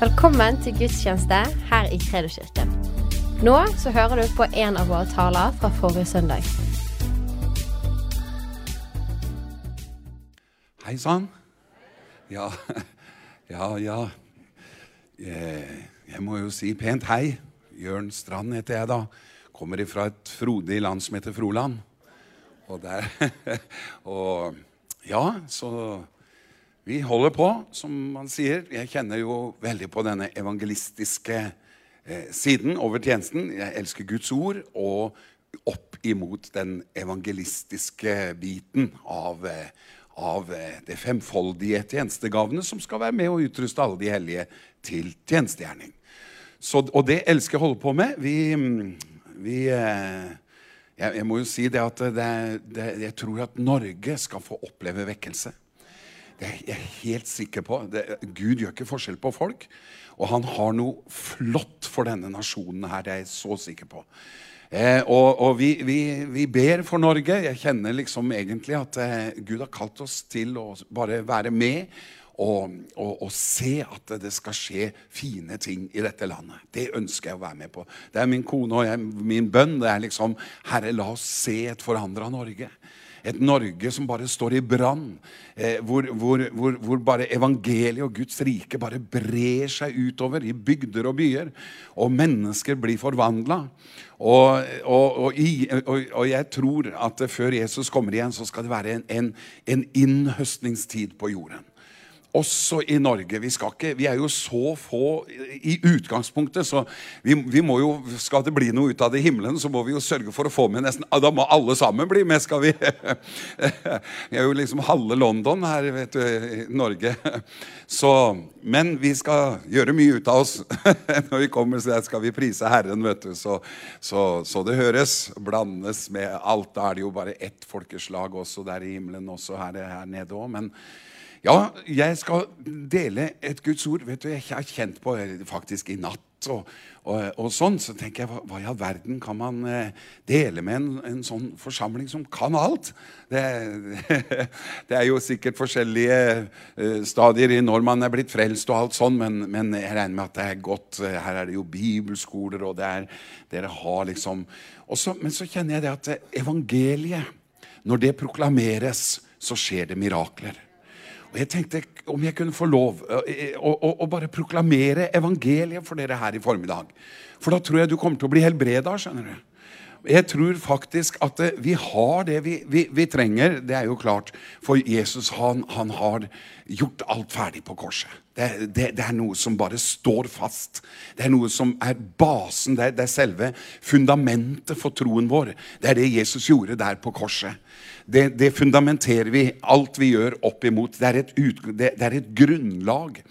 Velkommen til gudstjeneste her i Kredoskirken. Nå så hører du på en av våre taler fra forrige søndag. Hei sann. Ja, ja, ja. Jeg, jeg må jo si pent hei. Jørn Strand heter jeg, da. Kommer ifra et frodig land som heter Froland. Og der Og ja, så vi holder på, som man sier. Jeg kjenner jo veldig på denne evangelistiske eh, siden over tjenesten. Jeg elsker Guds ord. Og opp imot den evangelistiske biten av, eh, av eh, det femfoldige tjenestegavene som skal være med å utruste alle de hellige til tjenestegjerning. Så, og det elsker jeg å holde på med. Vi, vi eh, jeg, jeg, må jo si det at det, det, jeg tror at Norge skal få oppleve vekkelse. Det er jeg helt sikker på. Det, Gud gjør ikke forskjell på folk. Og han har noe flott for denne nasjonen her. Det er jeg så sikker på. Eh, og, og vi, vi, vi, ber for Norge. Jeg kjenner liksom egentlig at eh, Gud har kalt oss til å bare være med og, og, og, se at det skal skje fine ting i dette landet. Det ønsker jeg å være med på. Det er min kone og jeg, min bønn. Det er liksom Herre, la oss se et forandra Norge. Et Norge som bare står i brann. Eh, hvor, hvor, hvor, hvor, bare evangeliet og Guds rike bare brer seg utover i bygder og byer. Og mennesker blir forvandla. Og, og, og, og, jeg tror at før Jesus kommer igjen, så skal det være en, en, en innhøstningstid på jorden også i Norge. Vi, ikke, vi, er jo så få i utgangspunktet, så vi, vi, må jo, skal det bli noe ut av det himmelen, så må vi jo sørge for å få med nesten Da må alle sammen bli med, skal vi. Vi er jo liksom halve London her vet du, i Norge. Så, men vi skal gjøre mye ut av oss når vi kommer. Så skal vi prise Herren, vet du. Så, så, så det høres. Blandes med alt. Da er det jo bare ett folkeslag også der i himmelen, også her, her nede òg. Ja, jeg skal dele et Guds ord. vet du, Jeg har kjent på faktisk i natt. Og, og, og sånn, Så tenker jeg, hva, hva, i all verden kan man eh, dele med en, en, sånn forsamling som kan alt? Det, det er jo sikkert forskjellige eh, stadier i når man er blitt frelst, og alt sånn, men, men, jeg regner med at det er godt. Eh, her er det jo bibelskoler, og det er, dere har liksom Også, Men så kjenner jeg det at evangeliet, når det proklameres, så skjer det mirakler. Og jeg tenkte om jeg kunne få lov eh, å, å, å, bare proklamere evangeliet for dere her i formiddag. For da tror jeg du kommer til å bli helbreda. skjønner du. Jeg tror faktisk at eh, vi har det vi, vi, vi trenger. Det er jo klart. For Jesus han, han har gjort alt ferdig på korset. Det, det, det, er noe som bare står fast. Det er noe som er basen. Det det er selve fundamentet for troen vår. Det er det Jesus gjorde der på korset det, det, fundamenterer vi alt vi gjør, opp imot. Det er et, ut, det, det er et grunnlag.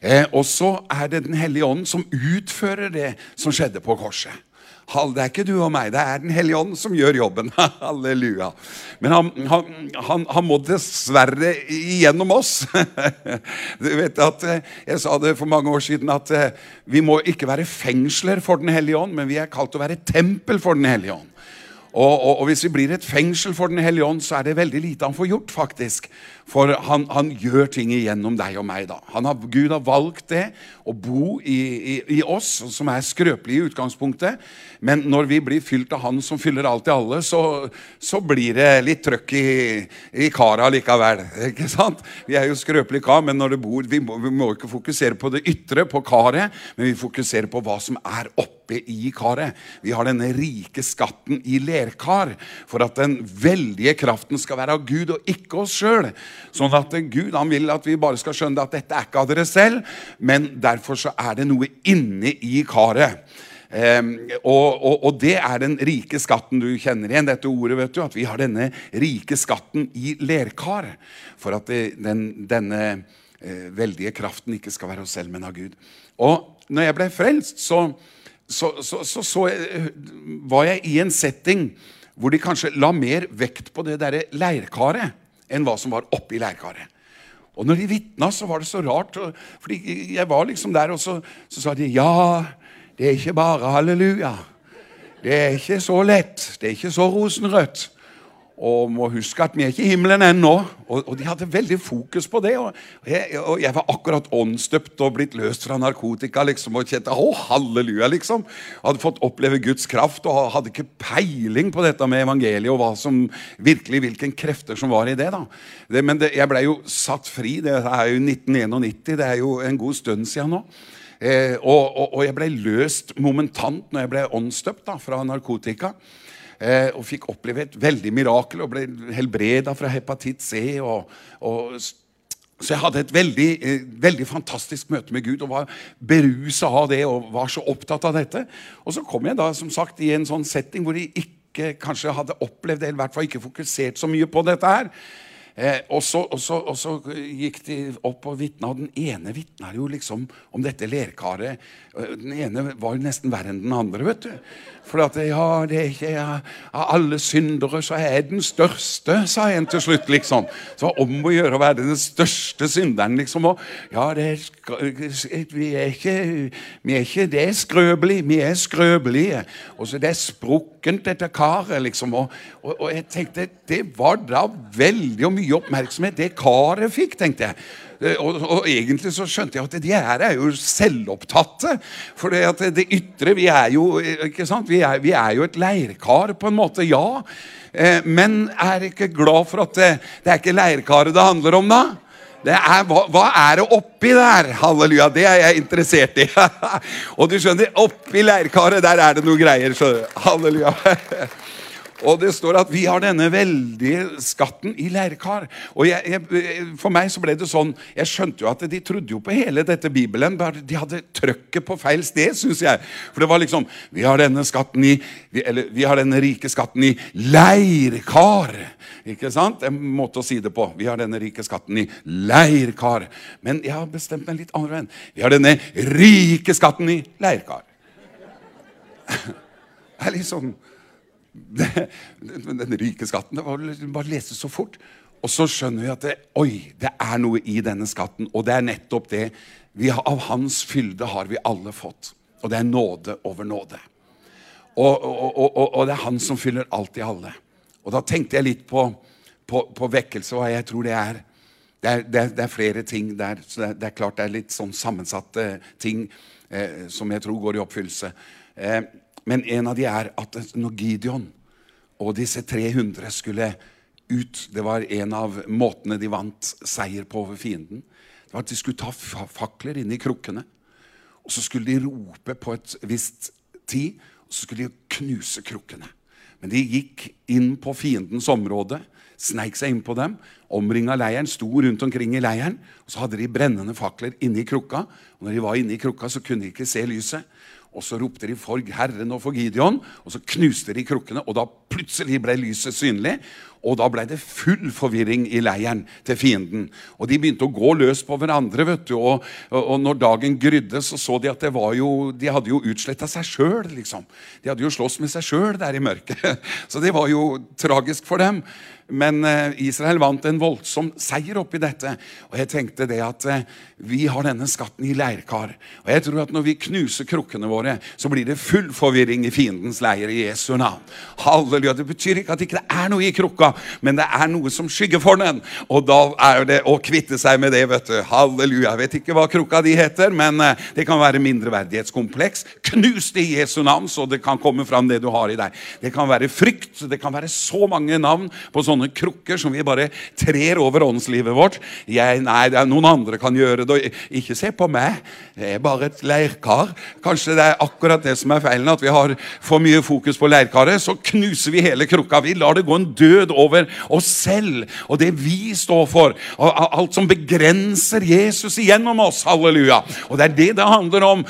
Eh, og så er det Den hellige ånden som utfører det som skjedde på korset. Det er ikke du og meg, det er Den hellige ånd som gjør jobben. Halleluja. Men han, han, han, han må dessverre igjennom oss. Du vet at eh, Jeg sa det for mange år siden at eh, vi må ikke være fengsler for Den hellige ånd, men vi er kalt å være tempel for Den hellige ånd. Og, og, og, hvis vi blir et fengsel for Den hellige ånd, så er det veldig lite han får gjort, faktisk. For han, han gjør ting igjennom deg og meg. da. Har, Gud har valgt det, å bo i, i, i, oss, som er skrøpelige i utgangspunktet. Men når vi blir fylt av Han som fyller alt i alle, så, så blir det litt trøkk i, i karet likevel. Ikke sant? Vi er jo skrøpelige kar, men når det bor, vi må, vi må ikke fokusere på det ytre, på karet, men vi fokuserer på hva som er oppe i karet. Vi har denne rike skatten i lerkar for at den veldige kraften skal være av Gud og ikke oss sjøl. Sånn at Gud han vil at vi bare skal skjønne at dette er ikke av dere selv, men derfor så er det noe inne i karet. Um, og, og, og, det er den rike skatten du kjenner igjen. dette ordet, vet du, At vi har denne rike skatten i lerkar. For at det, den, denne uh, veldige kraften ikke skal være oss selv, men av Gud. Og når jeg ble frelst, så, så, så, så jeg, var jeg i en setting hvor de kanskje la mer vekt på det derre leirkaret enn hva som var oppi leirkaret. Og når de vitna, så var det så rart. fordi jeg var liksom der, og så, så sa de ja, det er ikke bare halleluja. Det er ikke så lett. Det er ikke så rosenrødt. Og må huske at vi er ikke i himmelen ennå. Og, og de hadde veldig fokus på det. Og jeg, og jeg var akkurat åndsdøpt og blitt løst fra narkotika. liksom, Og kjente å, halleluja, liksom. Hadde fått oppleve Guds kraft og hadde ikke peiling på dette med evangeliet og hva som virkelig, hvilken krefter som var i det. da. Det, men det, jeg ble jo satt fri. Det er jo 1991. Det er jo en god stund siden nå. Eh, og, og, jeg ble løst momentant når jeg ble åndsdøpt da, fra narkotika. Eh, og fikk oppleve et veldig mirakel og ble helbreda fra hepatitt C. Og, og, så jeg hadde et veldig, eh, veldig, fantastisk møte med Gud og var berusa av det og var så opptatt av dette. Og så kom jeg da som sagt i en sånn setting hvor de ikke kanskje hadde opplevd det, eller i hvert fall ikke fokusert så mye på dette her. Eh, og, så, og, så, og, så, gikk de opp og vitna, og den ene vitna jo liksom om dette lerkaret. Den ene var jo nesten verre enn den andre. vet du. For at ja, det er ikke ja, Av alle syndere så er jeg den største, sa en til slutt. liksom. Så om å gjøre å være den største synderen. liksom. Og ja, det er, vi, er ikke, vi er ikke det er skrøbelig. vi er skrøbelige. Og så det er sprukkent, dette karet. liksom. Og, og, og jeg tenkte, det var da veldig mye oppmerksomhet det karet fikk, tenkte jeg. Eh, og, og, egentlig så skjønte jeg at de her er jo selvopptatte. For det, det ytre Vi er jo ikke sant? Vi er, vi er jo et leirkar, på en måte. Ja. Eh, men er ikke glad for at det, det er ikke leirkaret det handler om, da? Er, hva, hva, er det oppi der? Halleluja, det er jeg interessert i. og du skjønner, oppi leirkaret, der er det noen greier. Halleluja. Og det står at vi har denne veldige skatten i leirkar. Og jeg, jeg, For meg så ble det sånn Jeg skjønte jo at de trodde jo på hele dette Bibelen. bare De hadde trøkket på feil sted, syns jeg. For det var liksom Vi har denne skatten i Eller vi har denne rike skatten i leirkar. Ikke sant? En måte å si det på. Vi har denne rike skatten i leirkar. Men jeg har bestemt meg litt andre veien. Vi har denne rike skatten i leirkar. Det er litt sånn den rike skatten. Det var bare lese så fort. Og så skjønner vi at det, oi, det er noe i denne skatten. Og det er nettopp det. Har, av hans fylde har vi alle fått. Og det er nåde over nåde. Og, og, og, og, det er han som fyller alt i alle. Og da tenkte jeg litt på, på, på vekkelse, hva jeg tror det er det er, det er, det er flere ting der. så det er, det er, klart det er litt sånn sammensatte ting eh, som jeg tror går i oppfyllelse. Eh, men en av de er at når Gideon og disse 300 skulle ut Det var en av måtene de vant seier på over fienden. Det var at De skulle ta fakler inne i krukkene. Og så skulle de rope på et visst tid, og så skulle de knuse krukkene. Men de gikk inn på fiendens område, sneik seg inn på dem, omringa leiren, sto rundt omkring i leiren. og Så hadde de brennende fakler inni krukka. og Når de var inne i krukka, så kunne de ikke se lyset. Og så ropte de for Herren og for Gideon, og så knuste de krukkene. Og da plutselig ble lyset synlig, og da ble det full forvirring i leiren til fienden. Og de begynte å gå løs på hverandre. vet du, Og, og når dagen grydde, så så de at det var jo, de hadde jo utsletta seg sjøl. Liksom. De hadde jo slåss med seg sjøl der i mørket. Så det var jo tragisk for dem. Men eh, Israel vant en voldsom seier oppi dette. Og jeg tenkte det at eh, vi har denne skatten i leirkar. Og jeg tror at når vi knuser krukkene våre, så blir det full forvirring i fiendens leir i Jesu navn. Halleluja. Det betyr ikke at det ikke er noe i krukka, men det er noe som skygger for den. Og da er det å kvitte seg med det, vet du. Halleluja. Jeg vet ikke hva krukka di heter, men eh, det kan være mindreverdighetskompleks. Knus det i Jesu navn, så det kan komme fram det du har i deg. Det kan være frykt. Det kan være så mange navn på sånne sånne krukker som vi bare trer over åndslivet vårt. Jeg, nei, det er noen andre kan gjøre det. Ikke se på meg. Det er bare et leirkar. Kanskje det er akkurat det som er feilen, at vi har for mye fokus på leirkaret. Så knuser vi hele krukka. Vi lar det gå en død over oss selv og det vi står for. Og alt som begrenser Jesus igjennom oss. Halleluja. Og det er det det handler om.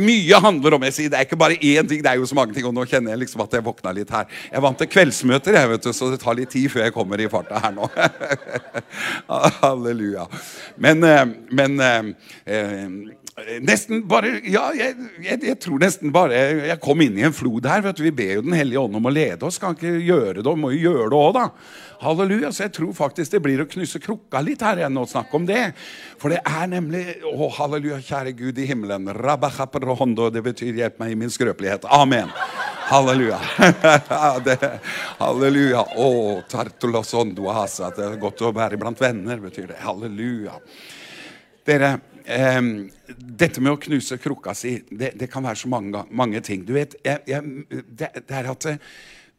Mye handler om. Jeg sier, Det er ikke bare én ting, det er jo så mange ting. Og nå kjenner jeg liksom at jeg våkna litt her. Jeg vant til kveldsmøter, jeg, vet du, så det tar litt tid før før jeg kommer i farta her nå. Halleluja. Men, eh, men eh, eh, Nesten bare Ja, jeg, jeg, jeg, tror nesten bare jeg kom inn i en flod her. vet du, Vi ber jo Den hellige ånd om å lede oss. Kan ikke gjøre det, må jo gjøre det òg, da. Halleluja. Så jeg tror faktisk det blir å knusse krukka litt her igjen og snakke om det. For det er nemlig Å, halleluja, kjære Gud i himmelen. Det betyr 'hjelp meg i min skrøpelighet'. Amen. Halleluja. det, halleluja. Å, tartolosondo Det er godt å være blant venner, betyr det. Halleluja. Dere, eh, dette med å knuse krukka si, det, det kan være så mange, mange ting. Du vet, jeg, jeg, det, det, er at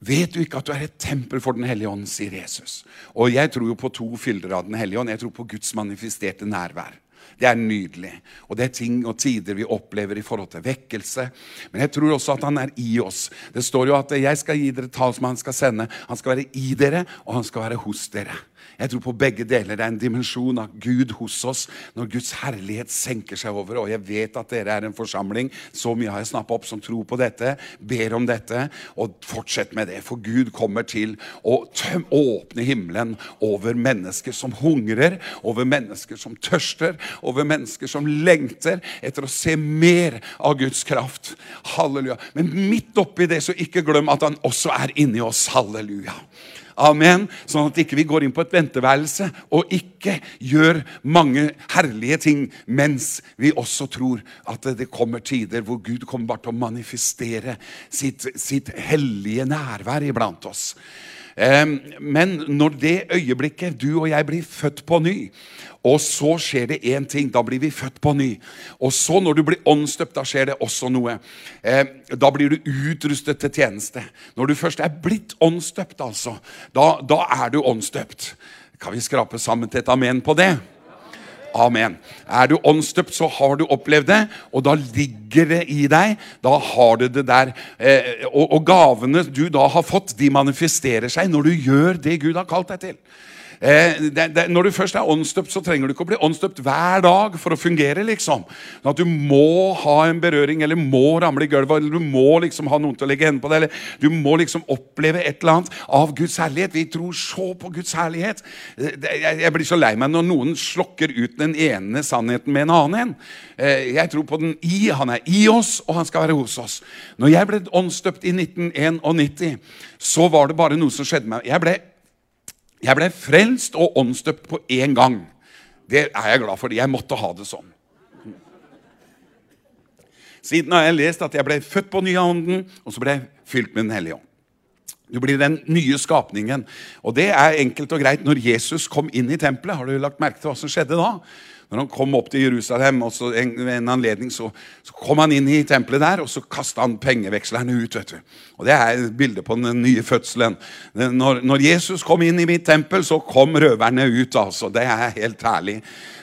Vet du ikke at du er et tempel for Den hellige ånd, sier Jesus. Og jeg tror jo på to fylder av Den hellige ånd. Jeg tror på Guds manifesterte nærvær. Det er nydelig. Og det er ting og tider vi opplever i forhold til vekkelse. Men jeg tror også at han er i oss. Det står jo at 'jeg skal gi dere talsmann', han skal sende. Han skal være i dere, og han skal være hos dere. Jeg tror på begge deler. Det er en dimensjon av Gud hos oss når Guds herlighet senker seg over. Og jeg vet at dere er en forsamling, så mye har jeg snappa opp, som tror på dette, ber om dette. Og fortsett med det, for Gud kommer til å åpne himmelen over mennesker som hungrer, over mennesker som tørster, over mennesker som lengter etter å se mer av Guds kraft. Halleluja. Men midt oppi det, så ikke glem at han også er inni oss. Halleluja. Amen. Sånn at ikke vi går inn på et venteværelse og ikke gjør mange herlige ting mens vi også tror at det kommer tider hvor Gud kommer bare til å manifestere sitt, sitt hellige nærvær iblant oss. Men når det øyeblikket du og jeg blir født på ny, og så skjer det én ting. Da blir vi født på ny. Og så, når du blir åndsdøpt, da skjer det også noe. Da blir du utrustet til tjeneste. Når du først er blitt åndsdøpt, altså, da, da er du åndsdøpt. Kan vi skrape sammen til et amen på det? Amen. Er du åndsdøpt, så har du opplevd det, og da ligger det i deg. Da har du det der. Eh, og, og gavene du da har fått, de manifesterer seg når du gjør det Gud har kalt deg til. Eh, det, det, når du først er åndsdøpt, så trenger du ikke å bli åndsdøpt hver dag for å fungere. liksom. At Du må ha en berøring, eller må ramle i gulvet, eller du må liksom ha noen til å legge hendene på deg. eller Du må liksom oppleve et eller annet av Guds herlighet. Vi tror så på Guds herlighet. Jeg, jeg blir så lei meg når noen slokker ut den ene sannheten med en annen en. Eh, jeg tror på den i. Han er i oss, og han skal være hos oss. Når jeg ble åndsdøpt i 1991, så var det bare noe som skjedde med meg. Jeg ble jeg ble frelst og åndsdøpt på én gang. Det er jeg glad for. Jeg måtte ha det sånn. Siden har jeg lest at jeg ble født på ny av Ånden, og så ble jeg fylt med Den hellige ånd. Du blir den nye skapningen. Og det er enkelt og greit. Når Jesus kom inn i tempelet, har du lagt merke til hva som skjedde da? Når han kom opp til Jerusalem, og så en, en anledning så, så, kom han inn i tempelet der, og så kasta han pengevekslerne ut. vet du. Og Det er et bilde på den nye fødselen. Når, når Jesus kom inn i mitt tempel, så kom røverne ut. altså. Det er helt herlig.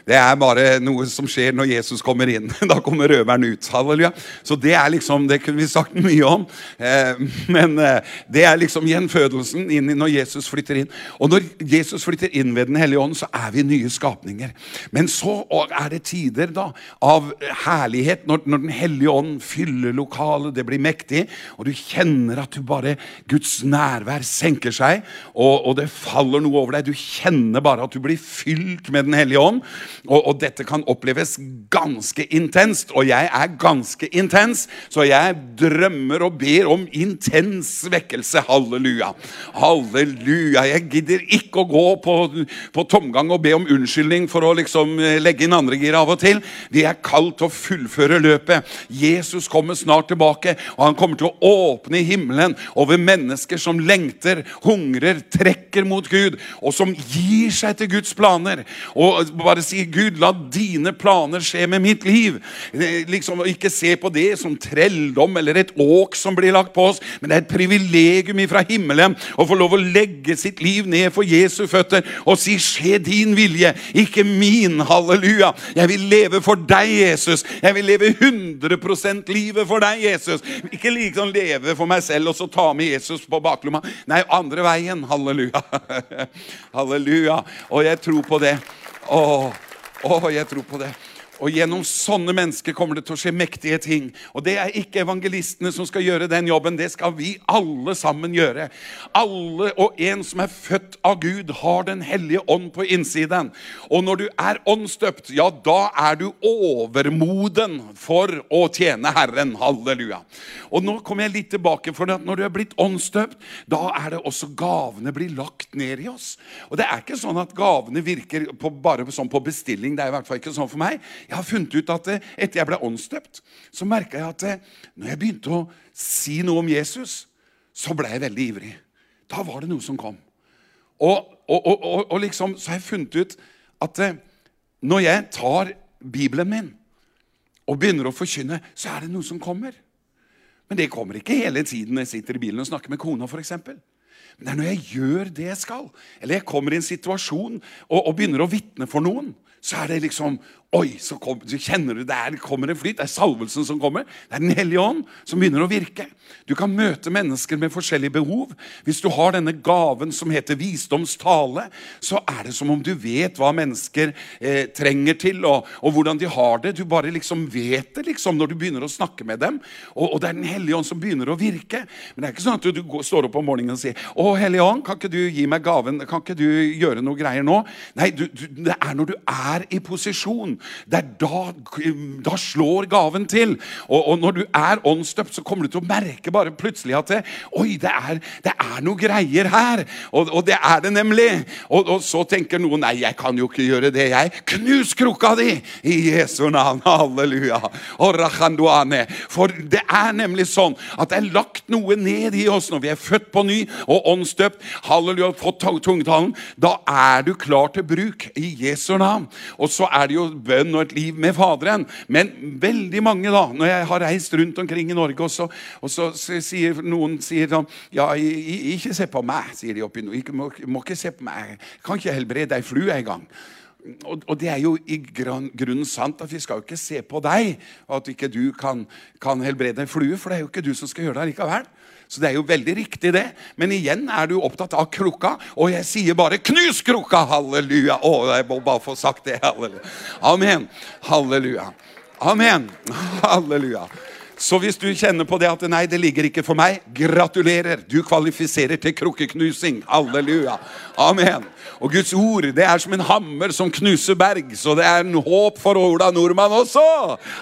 Det er bare noe som skjer når Jesus kommer inn. Da kommer røveren ut. Halleluja. Så det er liksom, det kunne vi sagt mye om. Eh, men eh, det er liksom gjenfødelsen inn når Jesus flytter inn. Og når Jesus flytter inn ved Den hellige ånd, så er vi nye skapninger. Men så er det tider da av herlighet når, når Den hellige ånd fyller lokalet, det blir mektig, og du kjenner at du bare Guds nærvær senker seg, og, og det faller noe over deg. Du kjenner bare at du blir fylt med Den hellige ånd. Og, og, dette kan oppleves ganske intenst, og jeg er ganske intens, så jeg drømmer og ber om intens vekkelse. Halleluja. Halleluja. Jeg gidder ikke å gå på, på tomgang og be om unnskyldning for å liksom eh, legge inn andre gir av og til. Vi er kalt til å fullføre løpet. Jesus kommer snart tilbake, og han kommer til å åpne himmelen over mennesker som lengter, hungrer, trekker mot Gud, og som gir seg til Guds planer. Og bare sier Gud, la dine planer skje med mitt liv. Liksom Ikke se på det som trelldom eller et åk som blir lagt på oss, men det er et privilegium fra himmelen å få lov å legge sitt liv ned for Jesu føtter og si 'skje din vilje', ikke min. Halleluja. Jeg vil leve for deg, Jesus. Jeg vil leve 100% livet for deg, Jesus. Ikke liksom leve for meg selv og så ta med Jesus på baklomma. Nei, andre veien. Halleluja. Halleluja. Og jeg tror på det. Åh. Å, jeg tror på det. Og gjennom sånne mennesker kommer det til å skje mektige ting. Og det er ikke evangelistene som skal gjøre den jobben, det skal vi alle sammen gjøre. Alle og en som er født av Gud, har Den hellige ånd på innsiden. Og når du er åndsdøpt, ja, da er du overmoden for å tjene Herren. Halleluja. Og nå kommer jeg litt tilbake, for når du er blitt åndsdøpt, da er det også gavene blir lagt ned i oss. Og det er ikke sånn at gavene virker på, bare sånn på bestilling. Det er i hvert fall ikke sånn for meg. Jeg har funnet ut at eh, Etter jeg ble åndsdøpt, så merka jeg at eh, når jeg begynte å si noe om Jesus, så ble jeg veldig ivrig. Da var det noe som kom. Og, og, og, og liksom, så har jeg funnet ut at eh, når jeg tar Bibelen min og begynner å forkynne, så er det noe som kommer. Men det kommer ikke hele tiden når jeg sitter i bilen og snakker med kona. For eksempel. Men det er når jeg gjør det jeg skal, eller jeg kommer i en situasjon og, og begynner å vitne for noen, så er det liksom Oi, så, kom, så kjenner du der kommer en flyt. Det er salvelsen som kommer. Det er Den hellige ånd som begynner å virke. Du kan møte mennesker med forskjellige behov. Hvis du har denne gaven som heter visdomstale, så er det som om du vet hva mennesker eh, trenger til, og, og, hvordan de har det. Du bare liksom vet det liksom når du begynner å snakke med dem. Og, og det er Den hellige ånd som begynner å virke. Men det er ikke sånn at du, du går, står opp om morgenen og sier 'Å, Hellige ånd, kan ikke du gi meg gaven? Kan ikke du gjøre noe greier nå?' Nei, du, det er når du er i posisjon det er da, da slår gaven til. Og, og, når du er åndsdøpt, så kommer du til å merke bare plutselig at det, Oi, det er, det er noe greier her. Og, og, det er det nemlig. Og, så tenker noen Nei, jeg kan jo ikke gjøre det, jeg. Knus krukka di i Jesu navn. Halleluja. For det er nemlig sånn at det er lagt noe ned i oss når vi er født på ny og åndsdøpt. Halleluja, fått tungetalen. Da er du klar til bruk i Jesu navn. Og så er det jo bønn og et liv med Faderen. Men veldig mange, da, når jeg har reist rundt omkring i Norge, og så, og så sier noen sier sånn Ja, ikke se på meg, sier de oppi nå. Må, må ikke se på meg. Jeg kan ikke helbrede ei flue engang. Og, og det er jo i grunnen sant at vi skal jo ikke se på deg, og at ikke du kan, kan helbrede en flue, for det er jo ikke du som skal gjøre det likevel. Så det er jo veldig riktig, det. Men igjen er du opptatt av krukka, og jeg sier bare 'knus krukka'! Halleluja! Å, jeg må bare få sagt det. Halleluja. Amen. Halleluja. Amen. Halleluja. Så hvis du kjenner på det at nei, det ligger ikke for meg, gratulerer. Du kvalifiserer til krukkeknusing. Halleluja. Amen. Og Guds ord det er som en hammer som knuser berg, så det er en håp for Ola Nordmann også.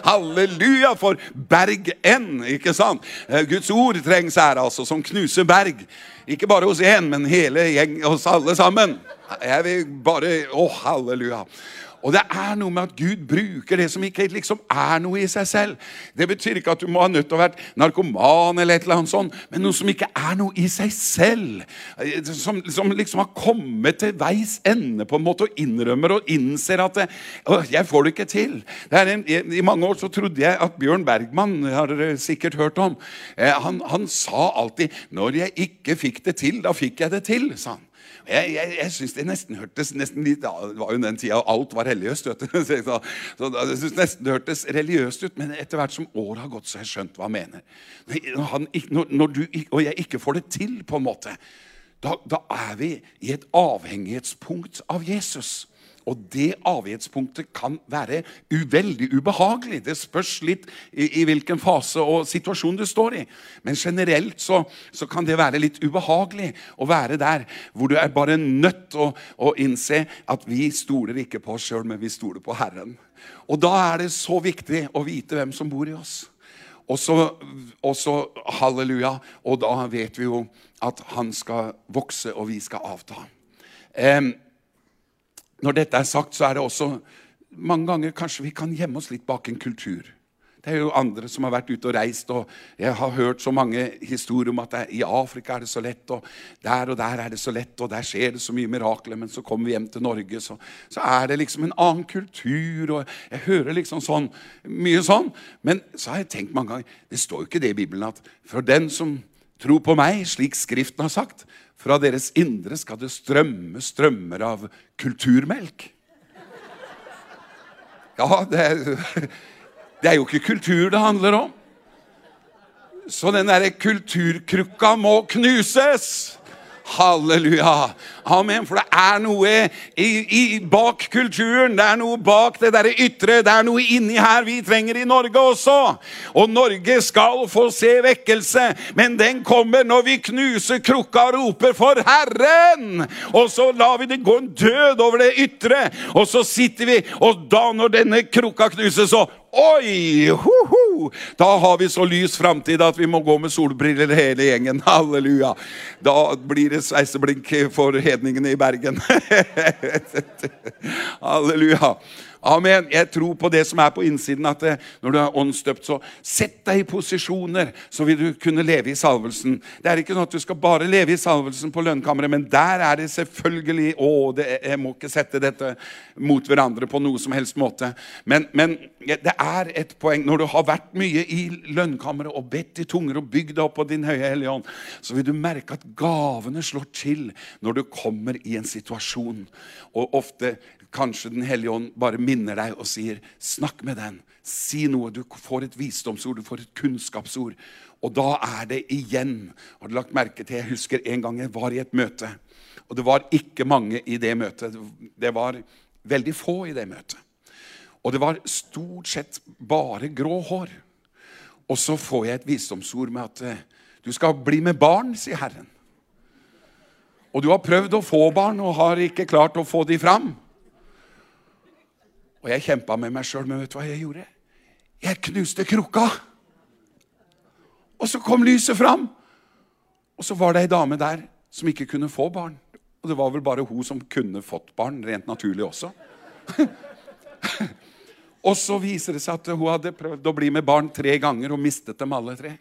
Halleluja for berg enn, ikke sant? Eh, Guds ord trengs her, altså, som knuser berg. Ikke bare hos én, men hele gjeng, hos alle sammen. Jeg vil bare Å, halleluja. Og det er noe med at Gud bruker det som ikke liksom er noe i seg selv. Det betyr ikke at du må ha nødt til å være narkoman, eller et eller annet sånt, men noe som ikke er noe i seg selv. Som, som liksom har kommet til veis ende på en måte og innrømmer og innser at det, 'Jeg får det ikke til'. Det en, I mange år så trodde jeg at Bjørn Bergman har dere sikkert hørt om, eh, han, han sa alltid 'Når jeg ikke fikk det til, da fikk jeg det til', sa han. Jeg, jeg, jeg synes det nesten hørtes nesten litt, Det var jo den tida alt var religiøst. Så, så jeg synes nesten det hørtes religiøst ut, men etter hvert som året har gått, så har jeg skjønt hva han mener. Når, han, når, når du og jeg ikke får det til, på en måte, da, da er vi i et avhengighetspunkt av Jesus. Og det avgiftspunktet kan være veldig ubehagelig. Det spørs litt i, i, hvilken fase og situasjon du står i. Men generelt så, så, kan det være litt ubehagelig å være der hvor du er bare nødt til å, å, innse at vi stoler ikke på oss sjøl, men vi stoler på Herren. Og da er det så viktig å vite hvem som bor i oss. Og så, halleluja. Og da vet vi jo at han skal vokse, og vi skal avta. Um, når dette er sagt, så er det også mange ganger kanskje vi kan gjemme oss litt bak en kultur. Det er jo andre som har vært ute og reist, og jeg har hørt så mange historier om at det, i Afrika er det så lett, og der og der er det så lett, og der skjer det så mye mirakler, men så kommer vi hjem til Norge, så, så er det liksom en annen kultur, og jeg hører liksom sånn, mye sånn. Men så har jeg tenkt mange ganger Det står jo ikke det i Bibelen at for den som tror på meg, slik Skriften har sagt, fra deres indre skal det strømme strømmer av kulturmelk. Ja, det er, det er jo ikke kultur det handler om. Så den derre kulturkrukka må knuses. Halleluja. Amen. For det er noe i, i, bak kulturen. Det er noe bak det derre ytre. Det er noe inni her vi trenger i Norge også. Og Norge skal få se vekkelse, men den kommer når vi knuser krukka og roper 'For Herren'! Og så lar vi det gå en død over det ytre, og så sitter vi, og da, når denne krukka knuses, så Oi! Ho, ho. Da har vi så lys framtid at vi må gå med solbriller hele gjengen. Halleluja. Da blir det sveiseblink for hedningene i Bergen. Halleluja. Amen. Jeg tror på det som er på innsiden. At det, når du er åndsdøpt, så sett deg i posisjoner, så vil du kunne leve i salvelsen. Det er ikke sånn at du skal bare leve i salvelsen på lønnkammeret, men der er det selvfølgelig Å, det, jeg må ikke sette dette mot hverandre på noe som helst måte. Men, men det er et poeng. Når du har vært mye i lønnkammeret og bedt i tunger og bygd deg opp på din høye hellige ånd, så vil du merke at gavene slår til når du kommer i en situasjon. Og ofte kanskje Den hellige ånd bare minner deg og sier, 'Snakk med den. Si noe.' Du får et visdomsord, du får et kunnskapsord. Og da er det igjen Har du lagt merke til Jeg husker en gang jeg var i et møte. Og det var ikke mange i det møtet. Det var veldig få i det møtet. Og det var stort sett bare grå hår. Og så får jeg et visdomsord med at eh, du skal bli med barn, sier Herren. Og du har prøvd å få barn og har ikke klart å få de fram. Og jeg kjempa med meg sjøl, men vet du hva jeg gjorde? Jeg knuste krukka. Og så kom lyset fram. Og så var det ei dame der som ikke kunne få barn. Og det var vel bare hun som kunne fått barn, rent naturlig også. og så viser det seg at hun hadde prøvd å bli med barn tre ganger og mistet dem alle tre.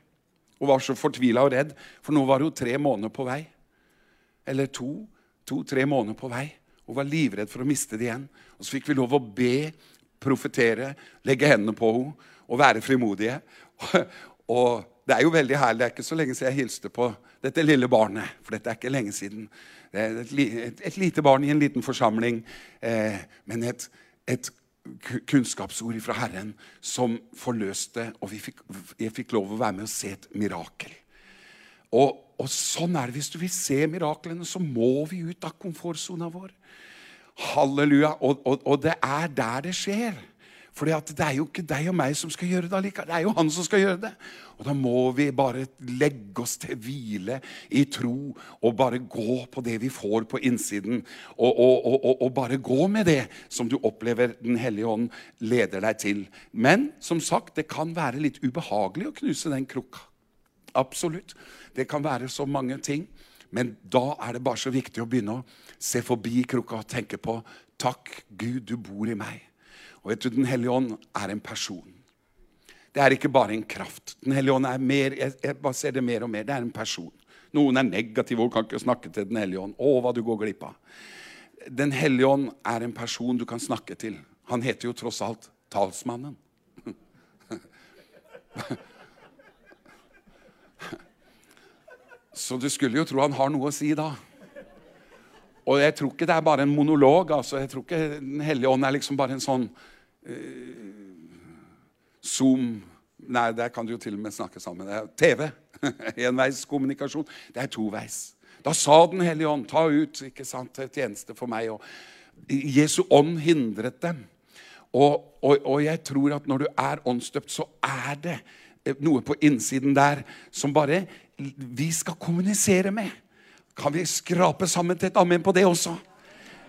Hun var så fortvila og redd, for nå var hun tre måneder på vei. Eller to. To-tre måneder på vei. Hun var livredd for å miste det igjen. Og så fikk vi lov å be, profetere, legge hendene på henne og være frimodige. Og det er jo veldig herlig. Det er ikke så lenge siden jeg hilste på dette lille barnet. For dette er ikke lenge siden. Det er et, lite barn i en liten forsamling. Eh, men et, et, kunnskapsord fra Herren som forløste, og fikk, jeg fikk lov å være med og se et mirakel. Og, og, sånn er det. Hvis du vil se miraklene, så må vi ut av komfortsona vår. Halleluja. Og, og, og, det er der det skjer. For det er jo ikke deg og meg som skal gjøre det allikevel. Det er jo han som skal gjøre det. Og da må vi bare legge oss til hvile i tro og bare gå på det vi får på innsiden. Og, og, og bare gå med det som du opplever Den hellige ånd leder deg til. Men som sagt, det kan være litt ubehagelig å knuse den krukka. Absolutt. Det kan være så mange ting. Men da er det bare så viktig å begynne å se forbi krukka og tenke på Takk, Gud, du bor i meg. Og vet du, Den hellige ånd er en person. Det er ikke bare en kraft. Den hellige ånd er mer, jeg, jeg bare ser det mer og mer. Det er en person. Noen er negative og kan ikke snakke til Den hellige ånd. Å, hva du går glipp av. Den hellige ånd er en person du kan snakke til. Han heter jo tross alt talsmannen. Så du skulle jo tro han har noe å si da. Og jeg tror ikke det er bare en monolog. altså. Jeg tror ikke Den hellige ånd er liksom bare en sånn uh, Zoom Nei, der kan du jo til og med snakke sammen. Det er TV. Enveiskommunikasjon. Det er toveis. Da sa Den hellige ånd, ta ut ikke sant, tjeneste for meg. og Jesu ånd hindret dem. Og, og, og jeg tror at når du er åndsdøpt, så er det noe på innsiden der som bare vi skal kommunisere med. Kan vi skrape sammen til et amen på det også?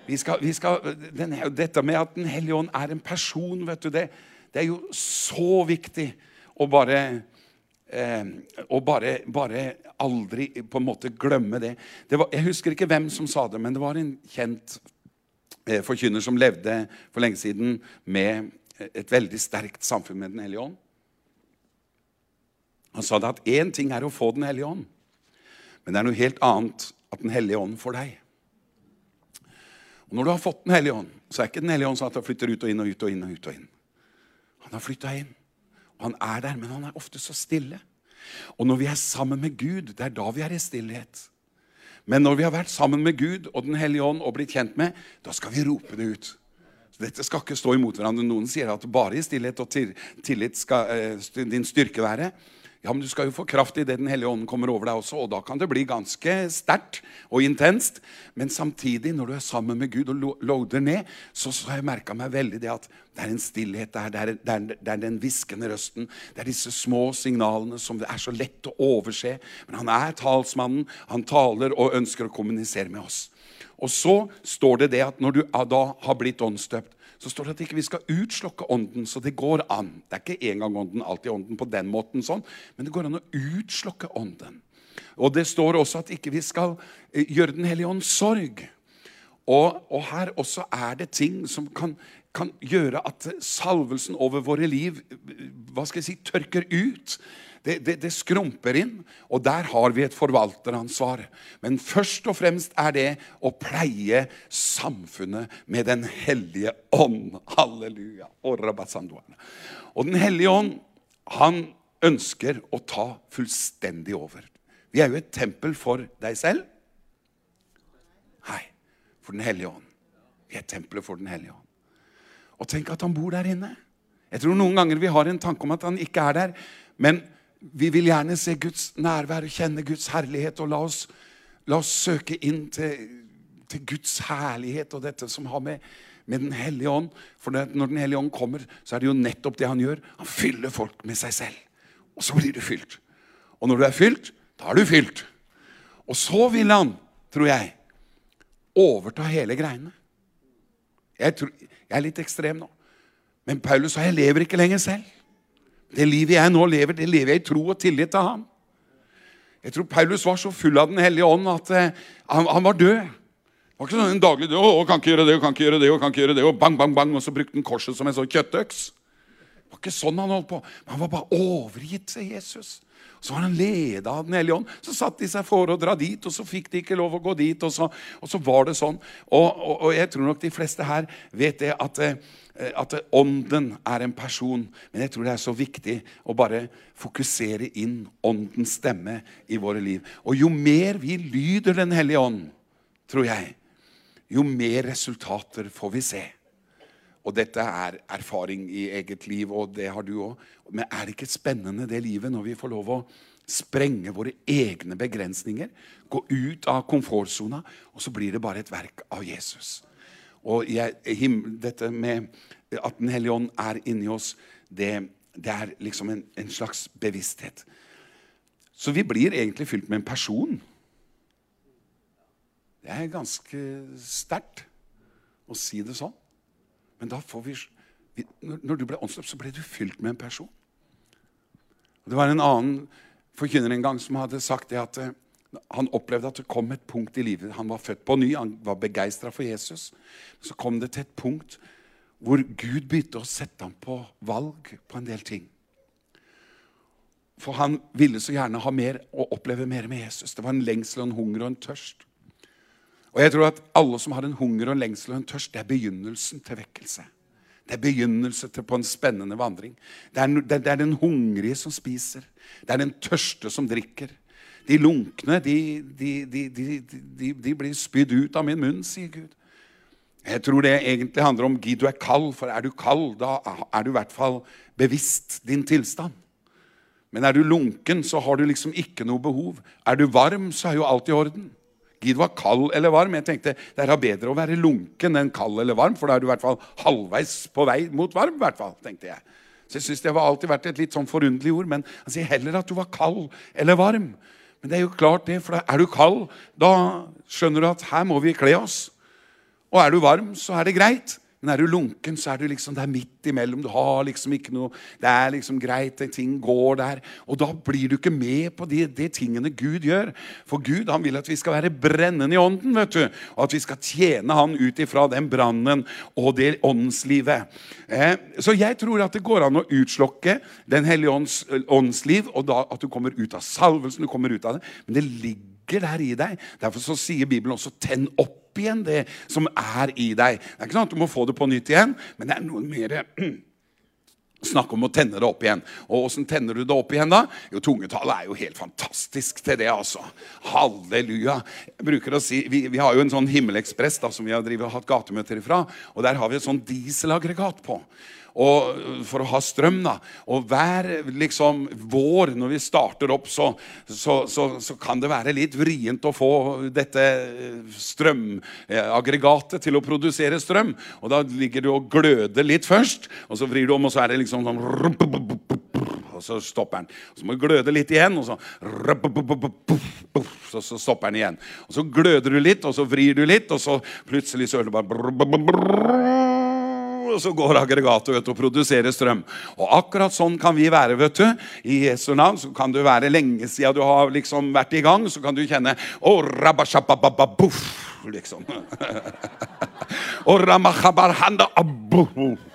Vi skal, vi skal, den, dette med at Den hellige ånd er en person, vet du, det, det er jo så viktig å bare eh, og bare, bare, aldri på en måte glemme det. det var, jeg husker ikke hvem som sa det, men det var en kjent eh, forkynner som levde for lenge siden med et veldig sterkt samfunn med Den hellige ånd. Han sa det at én ting er å få Den hellige ånd, men det er noe helt annet at Den hellige ånd får deg. Og Når du har fått Den hellige ånd, så er ikke Den hellige ånd sånn at han flytter ut og inn og ut og inn. og ut og inn. Han har flytta inn. Og han er der, men han er ofte så stille. Og når vi er sammen med Gud, det er da vi er i stillhet. Men når vi har vært sammen med Gud og Den hellige ånd og blitt kjent med, da skal vi rope det ut. Så dette skal ikke stå imot hverandre. Noen sier at bare i stillhet og tillit skal eh, din styrke være. Ja, men du skal jo få kraft idet Den hellige ånden kommer over deg også, og da kan det bli ganske sterkt og intenst. Men samtidig, når du er sammen med Gud og loader ned, så, så har jeg merka meg veldig det at det er en stillhet der. Det er, det, er, det er, den hviskende røsten. Det er disse små signalene som det er så lett å overse. Men han er talsmannen. Han taler og ønsker å kommunisere med oss. Og så står det det at når du da har blitt åndsdøpt, så står det at ikke vi skal utslokke ånden. Så det går an. Det er ikke engang ånden, alltid ånden på den måten, sånn, men det går an å utslokke ånden. Og det står også at ikke vi skal eh, gjøre Den hellige ånd sorg. Og, og, her også er det ting som kan kan gjøre at salvelsen over våre liv hva skal jeg si, tørker ut. Det, det, det, skrumper inn, og der har vi et forvalteransvar. Men først og fremst er det å pleie samfunnet med Den hellige ånd. Halleluja. Og Den hellige ånd, han ønsker å ta fullstendig over. Vi er jo et tempel for deg selv. Nei, for Den hellige ånd. Vi er tempelet for Den hellige ånd. Og tenk at han bor der inne. Jeg tror noen ganger vi har en tanke om at han ikke er der. Men vi vil gjerne se Guds nærvær og kjenne Guds herlighet. Og la oss, la oss søke inn til, til, Guds herlighet og dette som har med, med Den hellige ånd For når Den hellige ånd kommer, så er det jo nettopp det han gjør. Han fyller folk med seg selv. Og så blir du fylt. Og når du er fylt, da er du fylt. Og så vil han, tror jeg, overta hele greiene. Jeg, tror, jeg er litt ekstrem nå. Men Paulus sa jeg lever ikke lenger selv. Det livet jeg nå lever, det lever jeg i tro og tillit til ham. Jeg tror Paulus var så full av Den hellige ånd at eh, han, han, var død. Det var ikke sånn en daglig død. Å, kan ikke gjøre det, og kan ikke gjøre det, og kan ikke gjøre det, og bang, bang, bang, og så brukte han korset som en sånn kjøttøks. Det var ikke sånn han holdt på. Men han var bare overgitt til Jesus. Så var han leda av Den hellige ånd. Så satt de seg for å dra dit, og så fikk de ikke lov å gå dit. Og så, og så var det sånn. Og, og, og, jeg tror nok de fleste her vet det at, eh, at ånden er en person. Men jeg tror det er så viktig å bare fokusere inn åndens stemme i våre liv. Og jo mer vi lyder Den hellige ånd, tror jeg, jo mer resultater får vi se. Og dette er erfaring i eget liv, og det har du òg. Men er det ikke spennende, det livet, når vi får lov å sprenge våre egne begrensninger? Gå ut av komfortsona, og så blir det bare et verk av Jesus. Og jeg, dette med at Den hellige ånd er inni oss, det, det er liksom en, en slags bevissthet. Så vi blir egentlig fylt med en person. Det er ganske sterkt å si det sånn. Men da får vi, når du ble åndsdøpt, så ble du fylt med en person. Og det var en annen forkynner en gang som hadde sagt det at eh, han opplevde at det kom et punkt i livet. Han var født på ny, han var begeistra for Jesus. Så kom det til et punkt hvor Gud begynte å sette ham på valg på en del ting. For han ville så gjerne ha mer og oppleve mer med Jesus. Det var en lengsel, en hunger og en tørst. Og jeg tror at alle som har en hunger og en lengsel og en tørst, det er begynnelsen til vekkelse. Det er begynnelse til på en spennende vandring. Det er, det er, den hungrige som spiser. Det er den tørste som drikker. De lunkne, de, de, de, de blir spydd ut av min munn, sier Gud. Jeg tror det egentlig handler om Gid, du er kald. For er du kald, da er du i hvert fall bevisst din tilstand. Men er du lunken, så har du liksom ikke noe behov. Er du varm, så er jo alt i orden. Gid var kald eller varm. Jeg tenkte det er bedre å være lunken enn kald eller varm, for da er du i hvert fall halvveis på vei mot varm. I hvert fall, tenkte jeg. Så jeg synes Det har alltid vært et litt sånn forunderlig ord, men han sier heller at du var kald eller varm. Men det er jo klart det, for er du kald, da skjønner du at her må vi kle oss. Og er du varm, så er det greit. Men er du lunken, så er du liksom der midt imellom. Du har liksom ikke noe Det er liksom greit, ting går der. Og da blir du ikke med på de, de tingene Gud gjør. For Gud han vil at vi skal være brennende i ånden, vet du. Og at vi skal tjene Han ut ifra den brannen og det åndslivet. Eh, så jeg tror at det går an å utslokke Den hellige ånds åndsliv, og da at du kommer ut av salvelsen, du kommer ut av det. Men det ligger der i deg. Derfor så sier Bibelen også 'tenn opp' igjen det som er i deg. Det er ikke sånn at du må få det på nytt igjen, men det er noe mer Snakk om å tenne det opp igjen. Og åssen tenner du det opp igjen da? Jo, Tungetallet er jo helt fantastisk til det, altså. Halleluja. Jeg å si, Vi, vi har jo en sånn Himmelekspress som vi har drivet, hatt gatemøter ifra. Og der har vi et sånn dieselaggregat på for å ha strøm. da. Og hver liksom, vår når vi starter opp, så, så, så, så, kan det være litt vrient å få dette strømaggregatet til å produsere strøm. Og da ligger du og gløder litt først, og så vrir du om, og så er det liksom sånn og så stopper den. Så må du gløde litt igjen, og så Så, stopper den igjen. Og Så gløder du litt, og så vrir du litt, og så plutselig så hører du bare og så går aggregatet ut og produserer strøm. Og akkurat sånn kan vi være. vet du. I Jesu navn så kan du være lenge siden du har liksom vært i gang. Så kan du kjenne oh, liksom.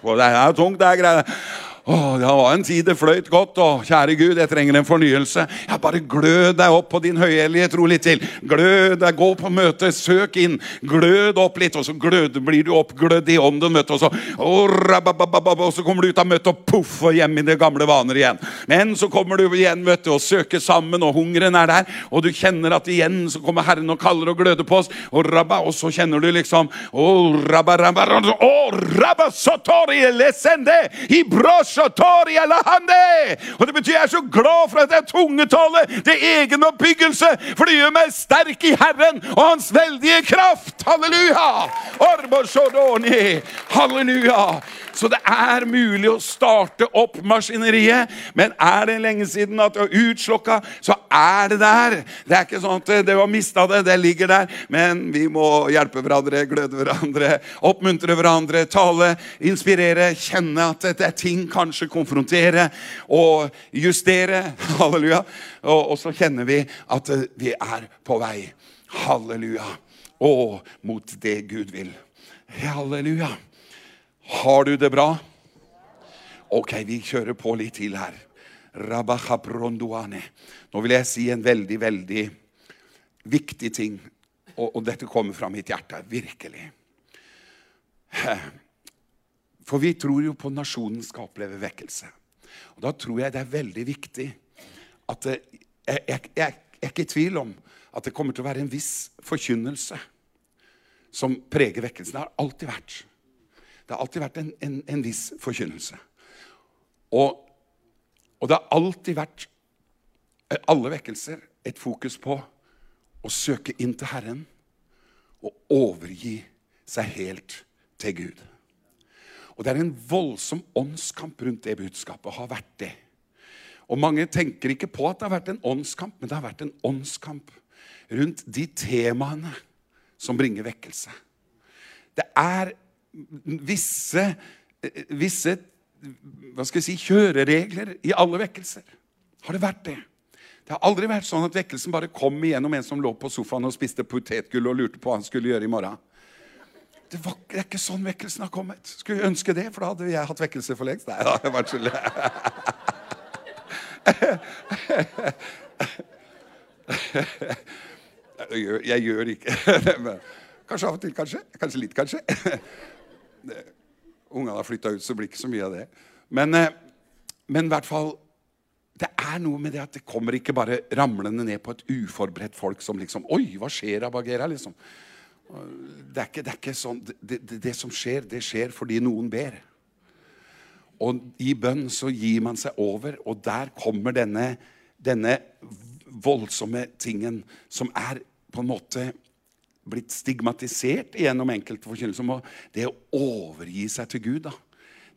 Og det er tungt, det er greier. Åh, det var en tid det fløyt godt, og kjære Gud, jeg trenger en fornyelse. Ja, Bare glød deg opp på din høyhellige tro litt til. Glød deg, gå på møte, søk inn. Glød opp litt, og så glød, blir du oppglødd i ånden. og så, og, så kommer du ut av møtet og poff, og hjem i det gamle vaner igjen. Men så kommer du igjen du, og søker sammen, og hungeren er der. Og du kjenner at igjen så kommer Herren og kaller og gløder på oss. Og, rabba, og så kjenner du liksom oh, rabba, rabba, oh, rabba, sotori, lesende, i brosj, og det betyr jeg er så glad for at det er tungetale, det er egenoppbyggelse, for det gjør meg sterk i Herren og Hans veldige kraft. Halleluja! Halleluja! Så det er mulig å starte opp maskineriet. Men er det lenge siden at du har utslokka, så er det der. Det er ikke sånn at du har mista det. Det ligger der. Men vi må hjelpe hverandre, gløde hverandre, oppmuntre hverandre, tale, inspirere, kjenne at det er ting kanskje konfrontere og justere. Halleluja. Og, og så kjenner vi at vi er på vei. Halleluja. Og mot det Gud vil. Halleluja. Har du det bra? Ok, vi kjører på litt til her. Nå vil jeg si en veldig, veldig viktig ting. Og, og dette kommer fra mitt hjerte. Virkelig. For vi tror jo på nasjonen skal oppleve vekkelse. Og Da tror jeg det er veldig viktig at det, jeg, jeg, jeg, jeg er ikke i tvil om at det kommer til å være en viss forkynnelse som preger vekkelsen. Det har alltid vært. Det har alltid vært en, en, en viss forkynnelse. Og, og, det har alltid vært, eh, alle vekkelser, et fokus på å søke inn til Herren og overgi seg helt til Gud. Og Det er en voldsom åndskamp rundt det budskapet. har vært det. Og Mange tenker ikke på at det har vært en åndskamp, men det har vært en åndskamp rundt de temaene som bringer vekkelse. Det er visse, visse hva skal jeg si, kjøreregler i alle vekkelser. Har det vært det? Det har aldri vært sånn at vekkelsen bare kom igjennom en som lå på sofaen og spiste potetgull og lurte på hva han skulle gjøre i morgen. Det, var, det er ikke sånn vekkelsen har kommet. Skulle ønske det, for da hadde jeg hatt vekkelse for lengst. Nei, ja, jeg vært jeg gjør, jeg gjør ikke Kanskje av og til, kanskje. Kanskje litt, kanskje. Ungene har flytta ut, så blir det ikke så mye av det. Men, eh, men i hvert fall det er noe med det at det kommer ikke bare ramlende ned på et uforberedt folk som liksom Oi, hva skjer, Abagera? liksom. Det er ikke, det er ikke sånn det, det, det, som skjer, det skjer fordi noen ber. Og i bønn så gir man seg over, og der kommer denne, denne voldsomme tingen som er på en måte blitt stigmatisert gjennom enkelte forkynnelser. Det å overgi seg til Gud. da.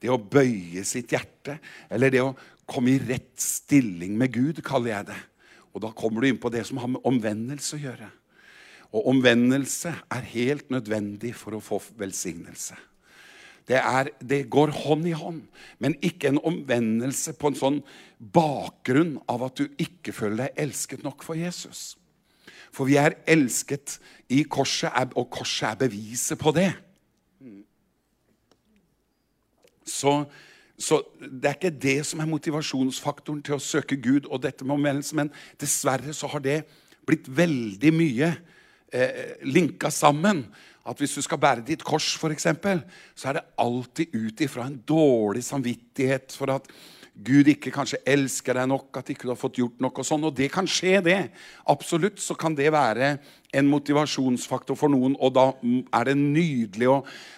Det å bøye sitt hjerte. Eller det å komme i rett stilling med Gud, kaller jeg det. Og Da kommer du inn på det som har med omvendelse å gjøre. Og omvendelse er helt nødvendig for å få velsignelse. Det, er, det, går hånd i hånd, men ikke en omvendelse på en sånn bakgrunn av at du ikke føler deg elsket nok for Jesus. For vi er elsket i korset, og korset er beviset på det. Så, så, det er ikke det som er motivasjonsfaktoren til å søke Gud og dette med omvendelse, men dessverre så har det blitt veldig mye eh, linka sammen. At hvis du skal bære ditt kors, f.eks., så er det alltid ut ifra en dårlig samvittighet for at Gud ikke kanskje elsker deg nok, at ikke du har fått gjort nok. Og sånn, og det kan skje, det. Absolutt så kan det være en motivasjonsfaktor for noen. Og da er det nydelig å,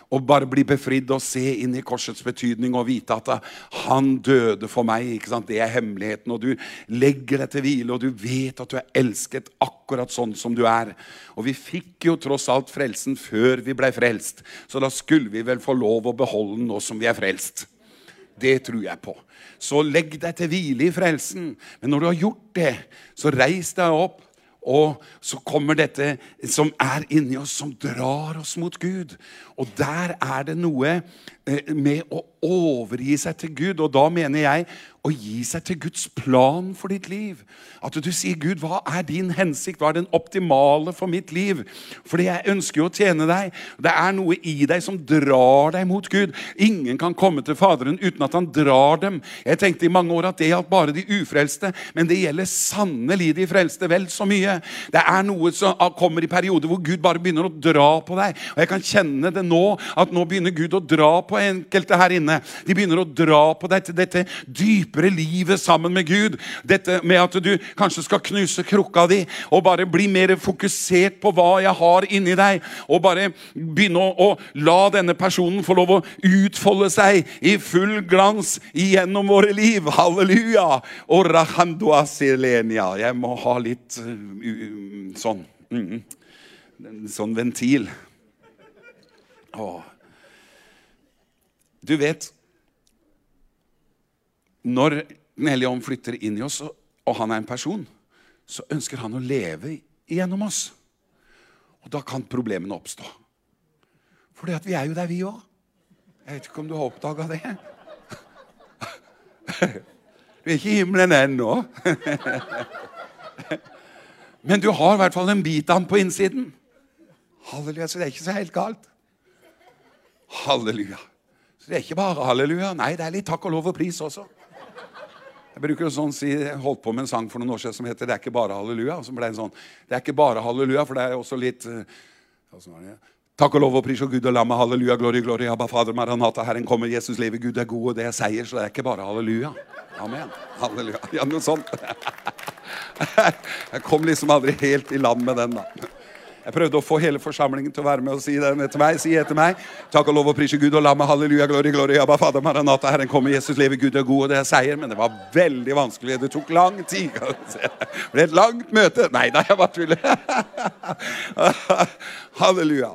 å bare bli befridd og se inn i korsets betydning og vite at han døde for meg. ikke sant? Det er hemmeligheten. Og du legger deg til hvile, og du vet at du er elsket akkurat sånn som du er. Og vi fikk jo tross alt frelsen før vi ble frelst, så da skulle vi vel få lov å beholde den nå som vi er frelst. Det tror jeg på. Så legg deg til hvile i frelsen. Men når du har gjort det, så reis deg opp. Og så kommer dette som er inni oss, som drar oss mot Gud. Og der er det noe eh, med å overgi seg til Gud. Og da mener jeg å gi seg til Guds plan for ditt liv. At du sier, 'Gud, hva er din hensikt? Hva er den optimale for mitt liv?' Fordi jeg ønsker jo å tjene deg. Det er noe i deg som drar deg mot Gud. Ingen kan komme til Faderen uten at han drar dem. Jeg tenkte i mange år at det gjaldt bare de ufrelste, men det gjelder sannelig de frelste vel så mye. Det er noe som kommer i perioder hvor Gud bare begynner å dra på deg. Og jeg kan kjenne det nå, at nå begynner Gud å dra på enkelte her inne. De begynner å dra på deg til dette dype dypere livet sammen med Gud. Dette med at du kanskje skal knuse krukka di og bare bli mer fokusert på hva jeg har inni deg. Og bare begynne å, å la denne personen få lov å utfolde seg i full glans gjennom våre liv. Halleluja! Og rahandua silenia. Jeg må ha litt uh, sånn mm, Sånn ventil. Åh. Du vet når Den hellige ånd flytter inn i oss, og han er en person, så ønsker han å leve gjennom oss. Og da kan problemene oppstå. Fordi at vi er jo der, vi òg. Jeg vet ikke om du har oppdaga det? Du er ikke i himmelen ennå. Men du har i hvert fall en bit av den på innsiden. Halleluja, Så det er ikke så helt galt. Halleluja. Så det er ikke bare halleluja. Nei, det er litt takk og lov og pris også. Jeg bruker å sånn si, holdt på med en sang for noen år siden som heter 'Det er ikke bare halleluja'. Så ble det sånn, det er ikke bare halleluja, for det er også litt uh, Takk og lov og pris og Gud og lam halleluja, glory, glory, Abba Fader, Maranata, Herren kommer, Jesus lever, Gud er god, og det er seier, så det er ikke bare halleluja. Amen. Halleluja. Ja, noe sånt. Jeg kom liksom aldri helt i land med den, da. Jeg prøvde å få hele forsamlingen til å være med og si den etter meg. Si etter meg. Takk og lov og prise Gud og la meg halleluja, glory, glory, Abba, Fader, Maranata, Herren kommer, Jesus lever, Gud er god, og det er seier. Men det var veldig vanskelig. Det tok lang tid. Det ble et langt møte. Nei da, jeg bare tuller. Halleluja.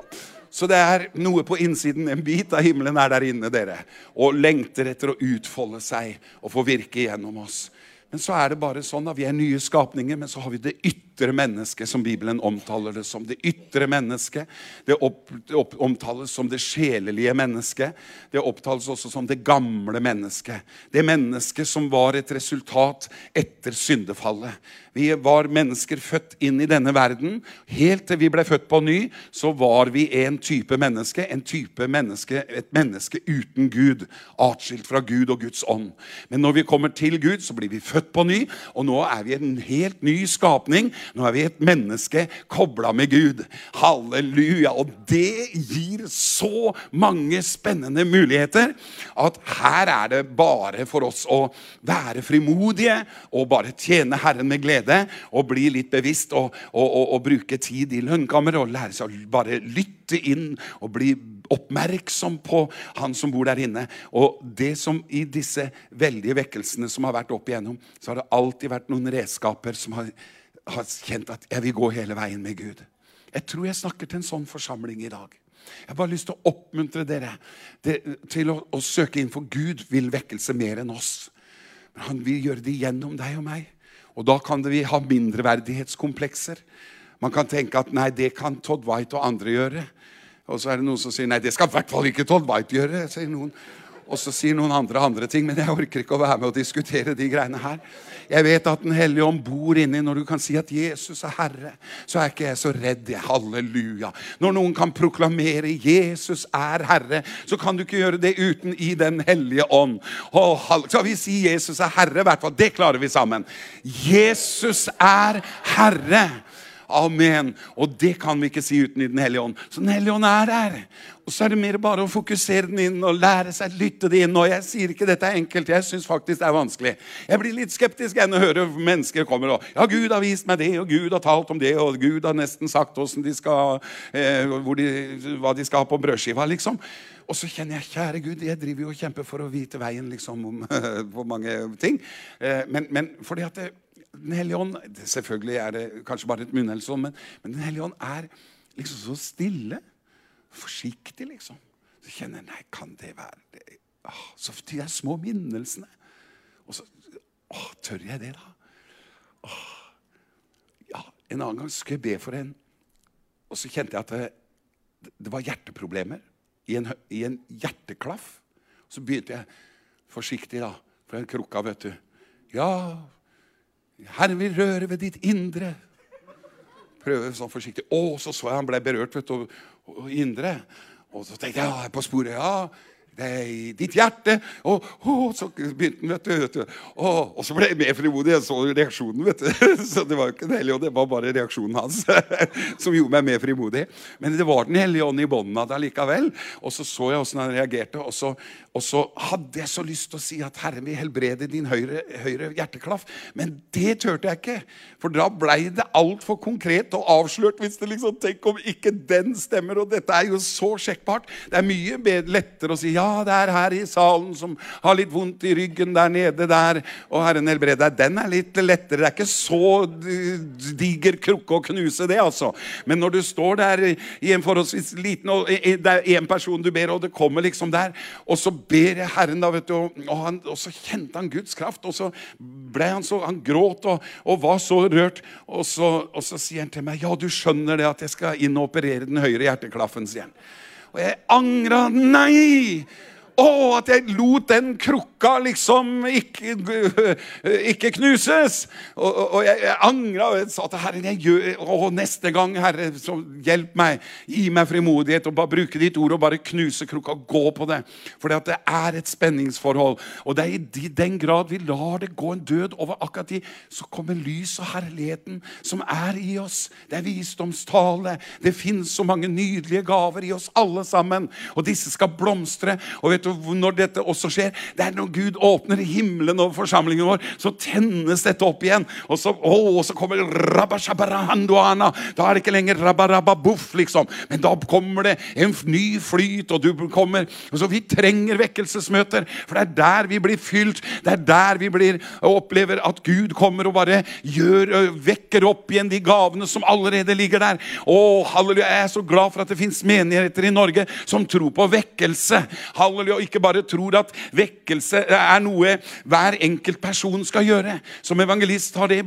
Så det er noe på innsiden. En bit av himmelen er der inne, dere. Og lengter etter å utfolde seg og få virke gjennom oss. Men så er det bare sånn at vi er nye skapninger, men så har vi det ytre mennesket, som Bibelen omtaler det som. Det ytre mennesket. Det opp, opp, omtales som det sjelelige mennesket. Det opptales også som det gamle mennesket. Det mennesket som var et resultat etter syndefallet. Vi var mennesker født inn i denne verden. Helt til vi ble født på ny, så var vi en type menneske. En type menneske, Et menneske uten Gud. Atskilt fra Gud og Guds ånd. Men når vi kommer til Gud, så blir vi født på ny. Og nå er vi en helt ny skapning. Nå er vi et menneske kobla med Gud. Halleluja. Og det gir så mange spennende muligheter at her er det bare for oss å være frimodige og bare tjene Herren med glede og bli litt bevisst og, og, og, og bruke tid i lønnkammeret og lære seg å bare lytte inn og bli oppmerksom på han som bor der inne. Og det som i disse veldige vekkelsene som har vært opp igjennom, så har det alltid vært noen redskaper som har, har kjent at jeg vil gå hele veien med Gud. Jeg tror jeg snakker til en sånn forsamling i dag. Jeg har bare lyst til å oppmuntre dere til å, å søke inn, for Gud vil vekkelse mer enn oss. Men han vil gjøre det gjennom deg og meg. Og da kan vi ha mindreverdighetskomplekser. Man kan tenke at nei, det kan Todd White og andre gjøre. Og så er det noen som sier nei, det skal i hvert fall ikke Todd White gjøre. sier noen. Og så sier noen andre andre ting, men jeg orker ikke å være med og diskutere de greiene her. Jeg vet at Den hellige ånd bor inni. Når du kan si at Jesus er Herre, så er ikke jeg så redd. Halleluja. Når noen kan proklamere 'Jesus er Herre', så kan du ikke gjøre det uten i Den hellige ånd. Oh, skal vi si 'Jesus er Herre'? I hvert fall. Det klarer vi sammen. Jesus er Herre. Amen. Og det kan vi ikke si uten i Den hellige ånd. Så Den hellige ånd er der. Og så er det mer bare å fokusere den inn og lære seg lytte det inn. Og jeg sier ikke dette er enkelt, jeg syns faktisk det er vanskelig. Jeg blir litt skeptisk når jeg hører mennesker kommer og Ja, Gud har vist meg det, og Gud har talt om det, og Gud har nesten sagt de skal, eh, de, hva de skal ha på brødskiva, liksom. Og så kjenner jeg kjære Gud, jeg driver jo og kjemper for å vite veien liksom, om på mange ting. Eh, men, men fordi at det, den hellige ånd Selvfølgelig er det kanskje bare et munnhelse, men, men Den hellige ånd er liksom så stille. Forsiktig, liksom. Så kjenner jeg Nei, kan det være det? Åh, så de der små minnelsene. Og så åh, Tør jeg det, da? Åh, ja, En annen gang skulle jeg be for en, og så kjente jeg at det, det var hjerteproblemer. I en, I en hjerteklaff. Så begynte jeg forsiktig, da For den krukka, vet du. Ja, Herren vil røre ved ditt indre. Prøve sånn forsiktig. Å, så så jeg han ble berørt vet du, og, og indre. Og så tenkte jeg ja, jeg er på sporet. ja, det er i ditt hjerte. Og, og så begynte han, vet du. Og, og, så ble jeg mer frimodig. Jeg så reaksjonen, vet du. Så det var jo ikke Den hellige ånd, det var bare reaksjonen hans som gjorde meg mer frimodig. Men det var Den hellige ånd i bånden av det allikevel. Og så så jeg åssen han reagerte. Og så, og så, hadde jeg så lyst til å si at Herren vil helbrede din høyre, høyre hjerteklaff. Men det turte jeg ikke. For da blei det altfor konkret og avslørt. hvis det liksom, Tenk om ikke den stemmer. Og dette er jo så sjekkbart. Det er mye lettere å si ja ja, det er her i salen som har litt vondt i ryggen der nede der. Og Herren helbreder deg. Den er litt lettere. Det er ikke så diger krukke å knuse det, altså. Men når du står der i en forholdsvis liten og Det er én person du ber, og det kommer liksom der. Og så ber jeg Herren, da, vet du, og, han, og så kjente han Guds kraft. Og så ble han så Han gråt og, og var så rørt. Og så, og så sier han til meg, ja, du skjønner det at jeg skal inn og operere den høyre hjerteklaffen, sier han. Og jeg angra. Nei! Å, at jeg lot den krukka liksom ikke, ikke knuses! Og, og, jeg, jeg angra og sa til Herren jeg gjør, å, neste gang, Herre, så hjelp meg. Gi meg frimodighet og bare bruke ditt ord og bare knuse krukka. Gå på det. For det er et spenningsforhold. Og det er i den grad vi lar det gå en død over akkurat de, så kommer lys og herligheten som er i oss. Det er visdomstale. Det fins så mange nydelige gaver i oss alle sammen. Og disse skal blomstre. Og vet vet når dette også skjer? Det er når Gud åpner himmelen over forsamlingen vår, så tennes dette opp igjen. Og så, å, så kommer Da er det ikke lenger rabarababuff, liksom. Men da kommer det en ny flyt, og du kommer og så Vi trenger vekkelsesmøter, for det er der vi blir fylt. Det er der vi blir, opplever at Gud kommer og bare gjør, vekker opp igjen de gavene som allerede ligger der. Å, halleluja, Jeg er så glad for at det fins menigheter i Norge som tror på vekkelse. Halleluja og ikke bare tror at vekkelse er noe hver enkelt person skal gjøre. Som evangelist har det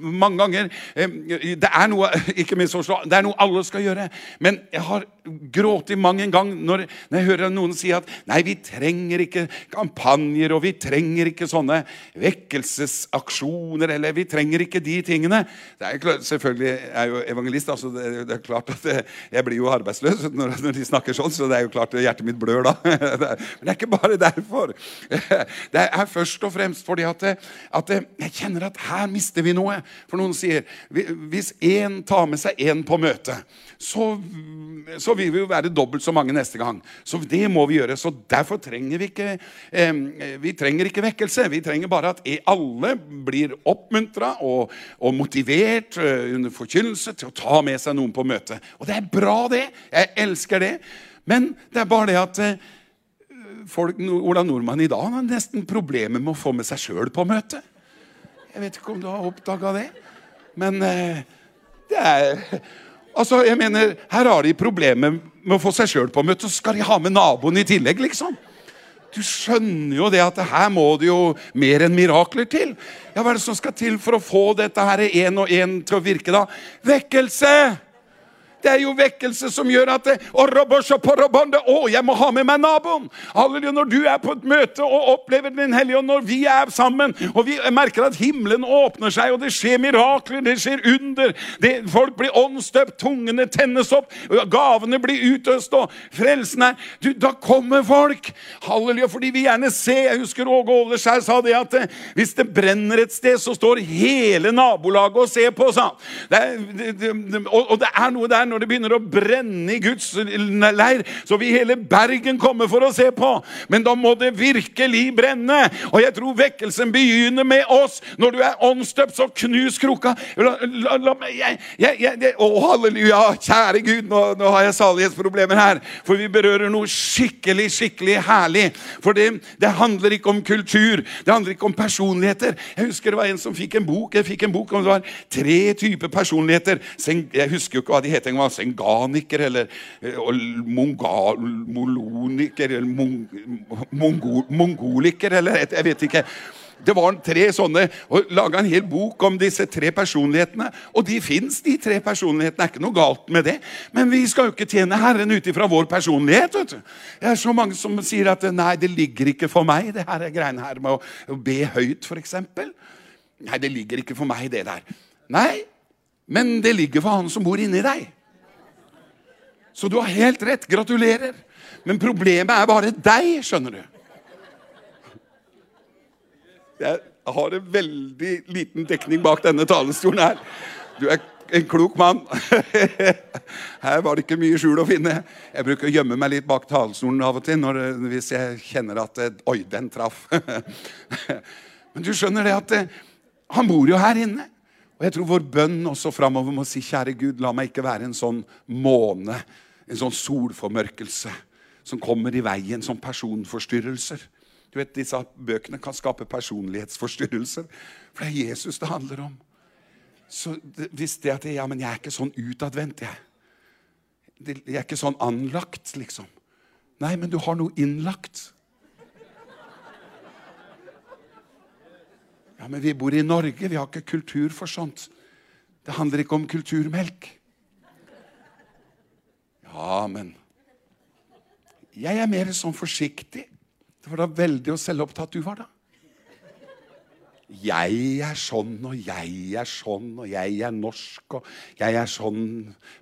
mange ganger Det er noe ikke misforstå, det er noe alle skal gjøre. Men jeg har grått mang en gang når, når, jeg hører noen si at nei, vi trenger ikke kampanjer, og vi trenger ikke sånne vekkelsesaksjoner, eller vi trenger ikke de tingene. Er klart, selvfølgelig er jeg jo evangelist, altså det, det er klart at jeg blir jo arbeidsløs når, når, de snakker sånn, så det er jo klart hjertet mitt blør da. Men det er ikke bare derfor. Det er først og fremst fordi at, at jeg kjenner at her mister vi noe. For noen sier hvis én tar med seg én på møtet, så, så, vil vi jo være dobbelt så mange neste gang. Så det må vi gjøre. Så derfor trenger vi ikke eh, vi trenger ikke vekkelse. Vi trenger bare at alle blir oppmuntra og, og, motivert uh, under forkynnelse til å ta med seg noen på møtet. Og det er bra, det. Jeg elsker det. Men det er bare det at folk, Ola Nordmann i dag har nesten problemer med å få med seg sjøl på møte. Jeg vet ikke om du har oppdaga det. Men eh, det er Altså, jeg mener, Her har de problemer med å få seg sjøl på møte, så skal de ha med naboen i tillegg, liksom. Du skjønner jo det at her må det jo mer enn mirakler til. Ja, Hva er det som skal til for å få dette her én og én til å virke, da? Vekkelse! Det er jo vekkelse som gjør at det, Å, jeg må ha med meg naboen! Halleluja, Når du er på et møte og opplever Den hellige ånd, når vi er sammen, og vi merker at himmelen åpner seg, og det skjer mirakler, det skjer under det, Folk blir åndsdøpt, tungene tennes opp, gavene blir utøst, og frelsen er du, Da kommer folk! Halleluja, fordi vi gjerne ser Jeg husker Åge Åleskjær sa det at eh, hvis det brenner et sted, så står hele nabolaget og ser på, sa han. Og, og det er noe der når det begynner å brenne i Guds leir, så vil hele Bergen komme for å se på. Men da må det virkelig brenne. Og jeg tror vekkelsen begynner med oss. Når du er åndsdøpt, så knus krukka. La, la, la, jeg, jeg, jeg, å, halleluja! Kjære Gud, nå, nå har jeg salighetsproblemer her. For vi berører noe skikkelig, skikkelig herlig. For det, det handler ikke om kultur. Det handler ikke om personligheter. Jeg husker det var en som fikk en bok. Jeg fikk en bok om det var tre typer personligheter. Jeg husker jo ikke hva de het engang var senganiker eller eh, mongal, moloniker eller mong, mongo, mongoliker eller Jeg vet ikke. Det var tre sånne, og laga en hel bok om disse tre personlighetene. Og de fins, de tre personlighetene. Det er ikke noe galt med det. Men vi skal jo ikke tjene Herren ut ifra vår personlighet. vet du. Det er så mange som sier at nei, det ligger ikke for meg, det her greiene her med å be høyt, f.eks. Nei, det ligger ikke for meg, det der. Nei, men det ligger for han som bor inni deg. Så du har helt rett. Gratulerer. Men problemet er bare deg, skjønner du. Jeg har en veldig liten dekning bak denne talerstolen her. Du er en klok mann. Her var det ikke mye skjul å finne. Jeg bruker å gjemme meg litt bak talerstolen av og til når, hvis jeg kjenner at Oi, den traff. Men du skjønner det at han bor jo her inne. Og jeg tror vår bønn også framover må si, kjære Gud, la meg ikke være en sånn måne, en sånn solformørkelse som kommer i veien som personforstyrrelser. Du vet, Disse bøkene kan skape personlighetsforstyrrelser. For det er Jesus det handler om. Så hvis det at ja, men jeg er ikke sånn utadvendt, jeg. Jeg er ikke sånn anlagt, liksom. Nei, men du har noe innlagt. Ja, men vi bor i Norge, vi har ikke kultur for sånt. Det handler ikke om kulturmelk. Ja, men Jeg er mer sånn forsiktig. Det var da veldig og selvopptatt du var, da. Jeg er sånn, og jeg er sånn, og jeg er norsk, og jeg er sånn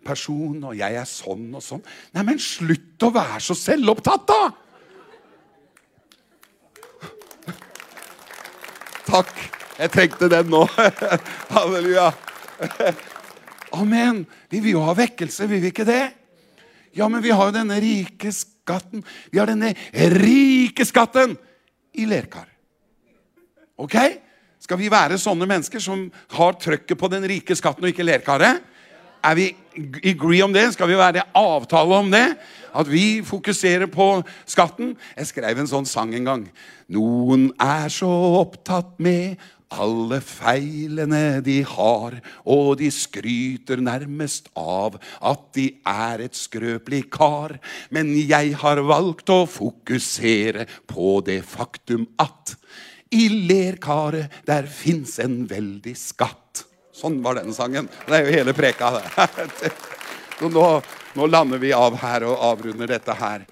person, og jeg er sånn og sånn. Nei, men slutt å være så selvopptatt, da! Takk. Jeg trengte den nå. Halleluja. Amen. Vi vil jo ha vekkelse, vil vi ikke det? Ja, men vi har jo denne rike skatten. Vi har denne rike skatten i lerkar. Ok? Skal vi være sånne mennesker som har trøkket på den rike skatten og ikke lerkaret? Er vi agree om det? Skal vi være avtale om det? At vi fokuserer på skatten? Jeg skrev en sånn sang en gang. Noen er så opptatt med alle feilene de har, og de skryter nærmest av at de er et skrøpelig kar. Men jeg har valgt å fokusere på det faktum at i lerkaret der fins en veldig skatt. Sånn var den sangen. Det er jo hele preka. det. nå, nå lander vi av her og avrunder dette her.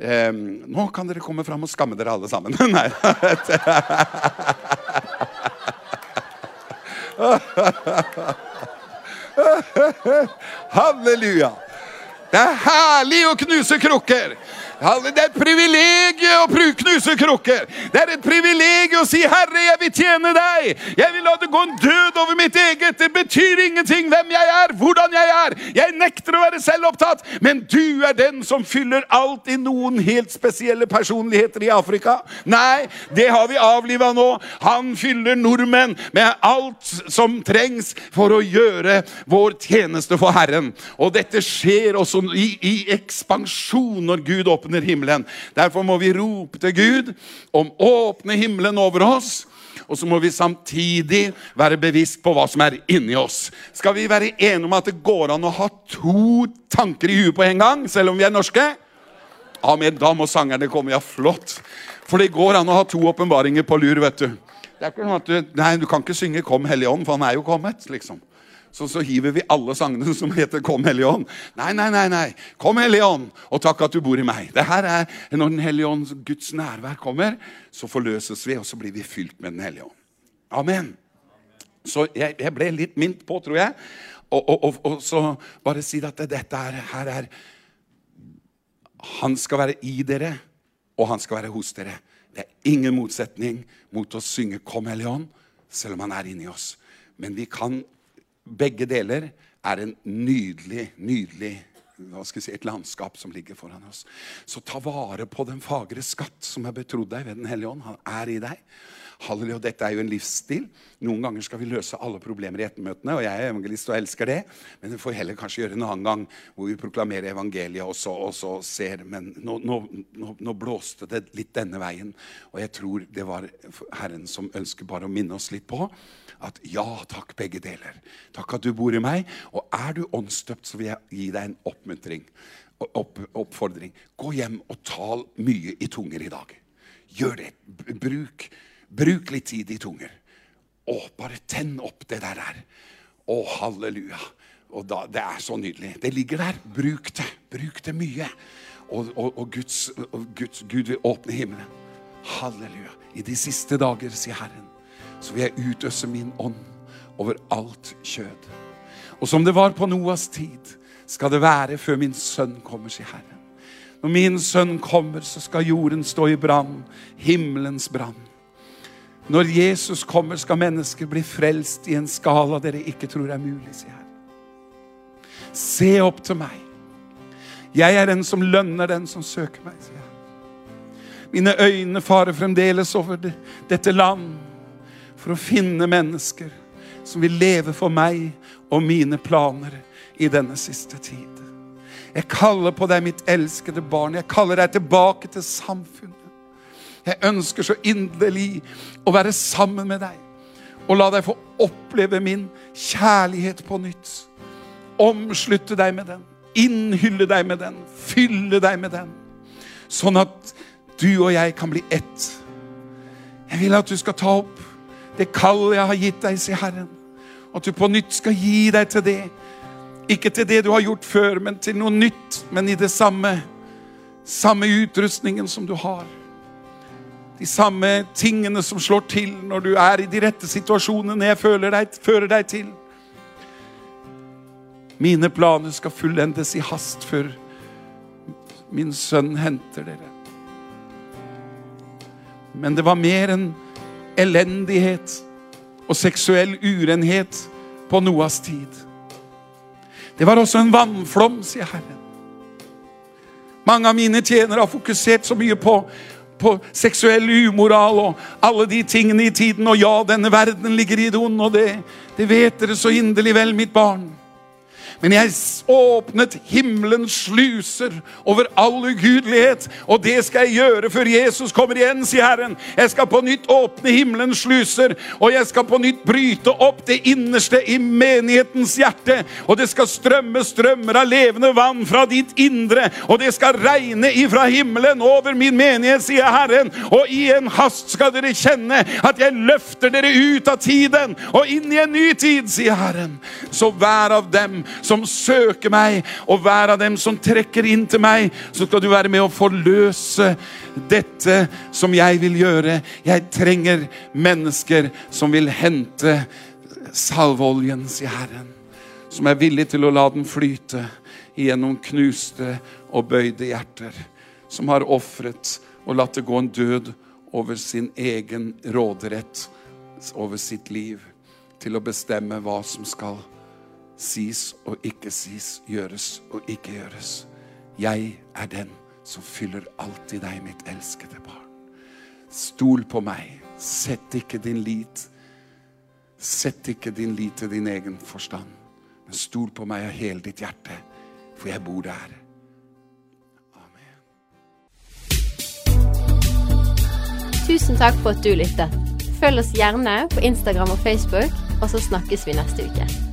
Eh, nå kan dere komme fram og skamme dere alle sammen. Nei. Halleluja. Det er herlig å knuse krukker. Det er et privilegium å knuse krukker. Det er et privilegium å si, 'Herre, jeg vil tjene deg'. 'Jeg vil la det gå en død over mitt eget'. Det betyr ingenting hvem jeg er, hvordan jeg er. Jeg nekter å være selvopptatt, men du er den som fyller alt i noen helt spesielle personligheter i Afrika. Nei, det har vi avliva nå. Han fyller nordmenn med alt som trengs for å gjøre vår tjeneste for Herren. Og dette skjer også i, i ekspansjon når Gud åpner åpner himmelen. Derfor må vi rope til Gud om åpne himmelen over oss. Og så må vi samtidig være bevisst på hva som er inni oss. Skal vi være enige om at det går an å ha to tanker i huet på en gang, selv om vi er norske? Amen. Da må sangerne komme. Ja, flott. For det går an å ha to åpenbaringer på lur, vet du. Det er ikke sånn at du, nei, du kan ikke synge 'Kom Hellige Ånd', for han er jo kommet. liksom så, så hiver vi alle sangene som heter 'Kom, Hellige Ånd'. Nei, nei, nei. nei. Kom, Hellige Ånd, og takk at du bor i meg. Det her er Når Den hellige ånd, Guds nærvær, kommer, så forløses vi, og så blir vi fylt med Den hellige ånd. Amen. Så jeg, jeg ble litt mint på, tror jeg. Og, og, og, og så bare si at dette er, her er Han skal være i dere, og han skal være hos dere. Det er ingen motsetning mot å synge 'Kom, Hellige Ånd', selv om han er inni oss. Men vi kan begge deler er en nydelig, nydelig hva skal jeg si, et landskap som ligger foran oss. Så ta vare på den fagre skatt som er betrodd deg ved Den hellige ånd. Han er i deg. Halleluja, Dette er jo en livsstil. Noen ganger skal vi løse alle problemer i ettermøtene. og Jeg er evangelist og elsker det, men vi får heller kanskje gjøre en annen gang hvor vi proklamerer evangeliet og så, og så ser Men nå, nå, nå, nå, blåste det litt denne veien, og jeg tror det var Herren som ønsker bare å minne oss litt på at ja takk, begge deler. Takk at du bor i meg. Og er du åndsdøpt, så vil jeg gi deg en oppmuntring. Opp, oppfordring. Gå hjem og tal mye i tunger i dag. Gjør det. Bruk Bruk litt tid i tunger. Å, bare tenn opp det der der. Å, halleluja. Og da, Det er så nydelig. Det ligger der. Bruk det. Bruk det mye. Og, og, og, Guds, og Guds, Gud vil åpne himmelen. Halleluja. I de siste dager, sier Herren, så vil jeg utøse min ånd over alt kjød. Og som det var på Noas tid, skal det være før min sønn kommer, sier Herren. Når min sønn kommer, så skal jorden stå i brann, himmelens brann. Når Jesus kommer, skal mennesker bli frelst i en skala dere ikke tror er mulig, sier Herren. Se opp til meg. Jeg er den som lønner den som søker meg, sier Herren. Mine øyne farer fremdeles over dette land for å finne mennesker som vil leve for meg og mine planer i denne siste tid. Jeg kaller på deg, mitt elskede barn. Jeg kaller deg tilbake til samfunnet. Jeg ønsker så inderlig å være sammen med deg og la deg få oppleve min kjærlighet på nytt. Omslutte deg med den, innhylle deg med den, fylle deg med den. Sånn at du og jeg kan bli ett. Jeg vil at du skal ta opp det kallet jeg har gitt deg, sier Herren. At du på nytt skal gi deg til det ikke til det du har gjort før, men til noe nytt, men i det samme. Samme utrustningen som du har. De samme tingene som slår til når du er i de rette situasjonene jeg deg, fører deg til. Mine planer skal fullendes i hast før min sønn henter dere. Men det var mer enn elendighet og seksuell urenhet på Noas tid. Det var også en vannflom, sier Herren. Mange av mine tjenere har fokusert så mye på, på seksuell umoral og alle de tingene i tiden. Og ja, denne verden ligger i det onde, og det, det vet dere så inderlig vel, mitt barn. Men jeg åpnet himmelens sluser over all ugudelighet. Og det skal jeg gjøre før Jesus kommer igjen, sier Herren. Jeg skal på nytt åpne himmelens sluser, og jeg skal på nytt bryte opp det innerste i menighetens hjerte. Og det skal strømme strømmer av levende vann fra ditt indre, og det skal regne ifra himmelen over min menighet, sier Herren. Og i en hast skal dere kjenne at jeg løfter dere ut av tiden og inn i en ny tid, sier Herren. Så hver av dem som søker meg, og hver av dem som trekker inn til meg, så skal du være med å forløse dette som jeg vil gjøre. Jeg trenger mennesker som vil hente salveoljen, sier Herren. Som er villig til å la den flyte gjennom knuste og bøyde hjerter. Som har ofret og latt det gå en død over sin egen råderett over sitt liv til å bestemme hva som skal skje sies og ikke sies, gjøres og ikke gjøres. Jeg er den som fyller alt i deg, mitt elskede barn. Stol på meg. Sett ikke din lit Sett ikke din lit til din egen forstand, men stol på meg av hele ditt hjerte, for jeg bor der. Amen. Tusen takk for at du lyttet. Følg oss gjerne på Instagram og Facebook, og så snakkes vi neste uke.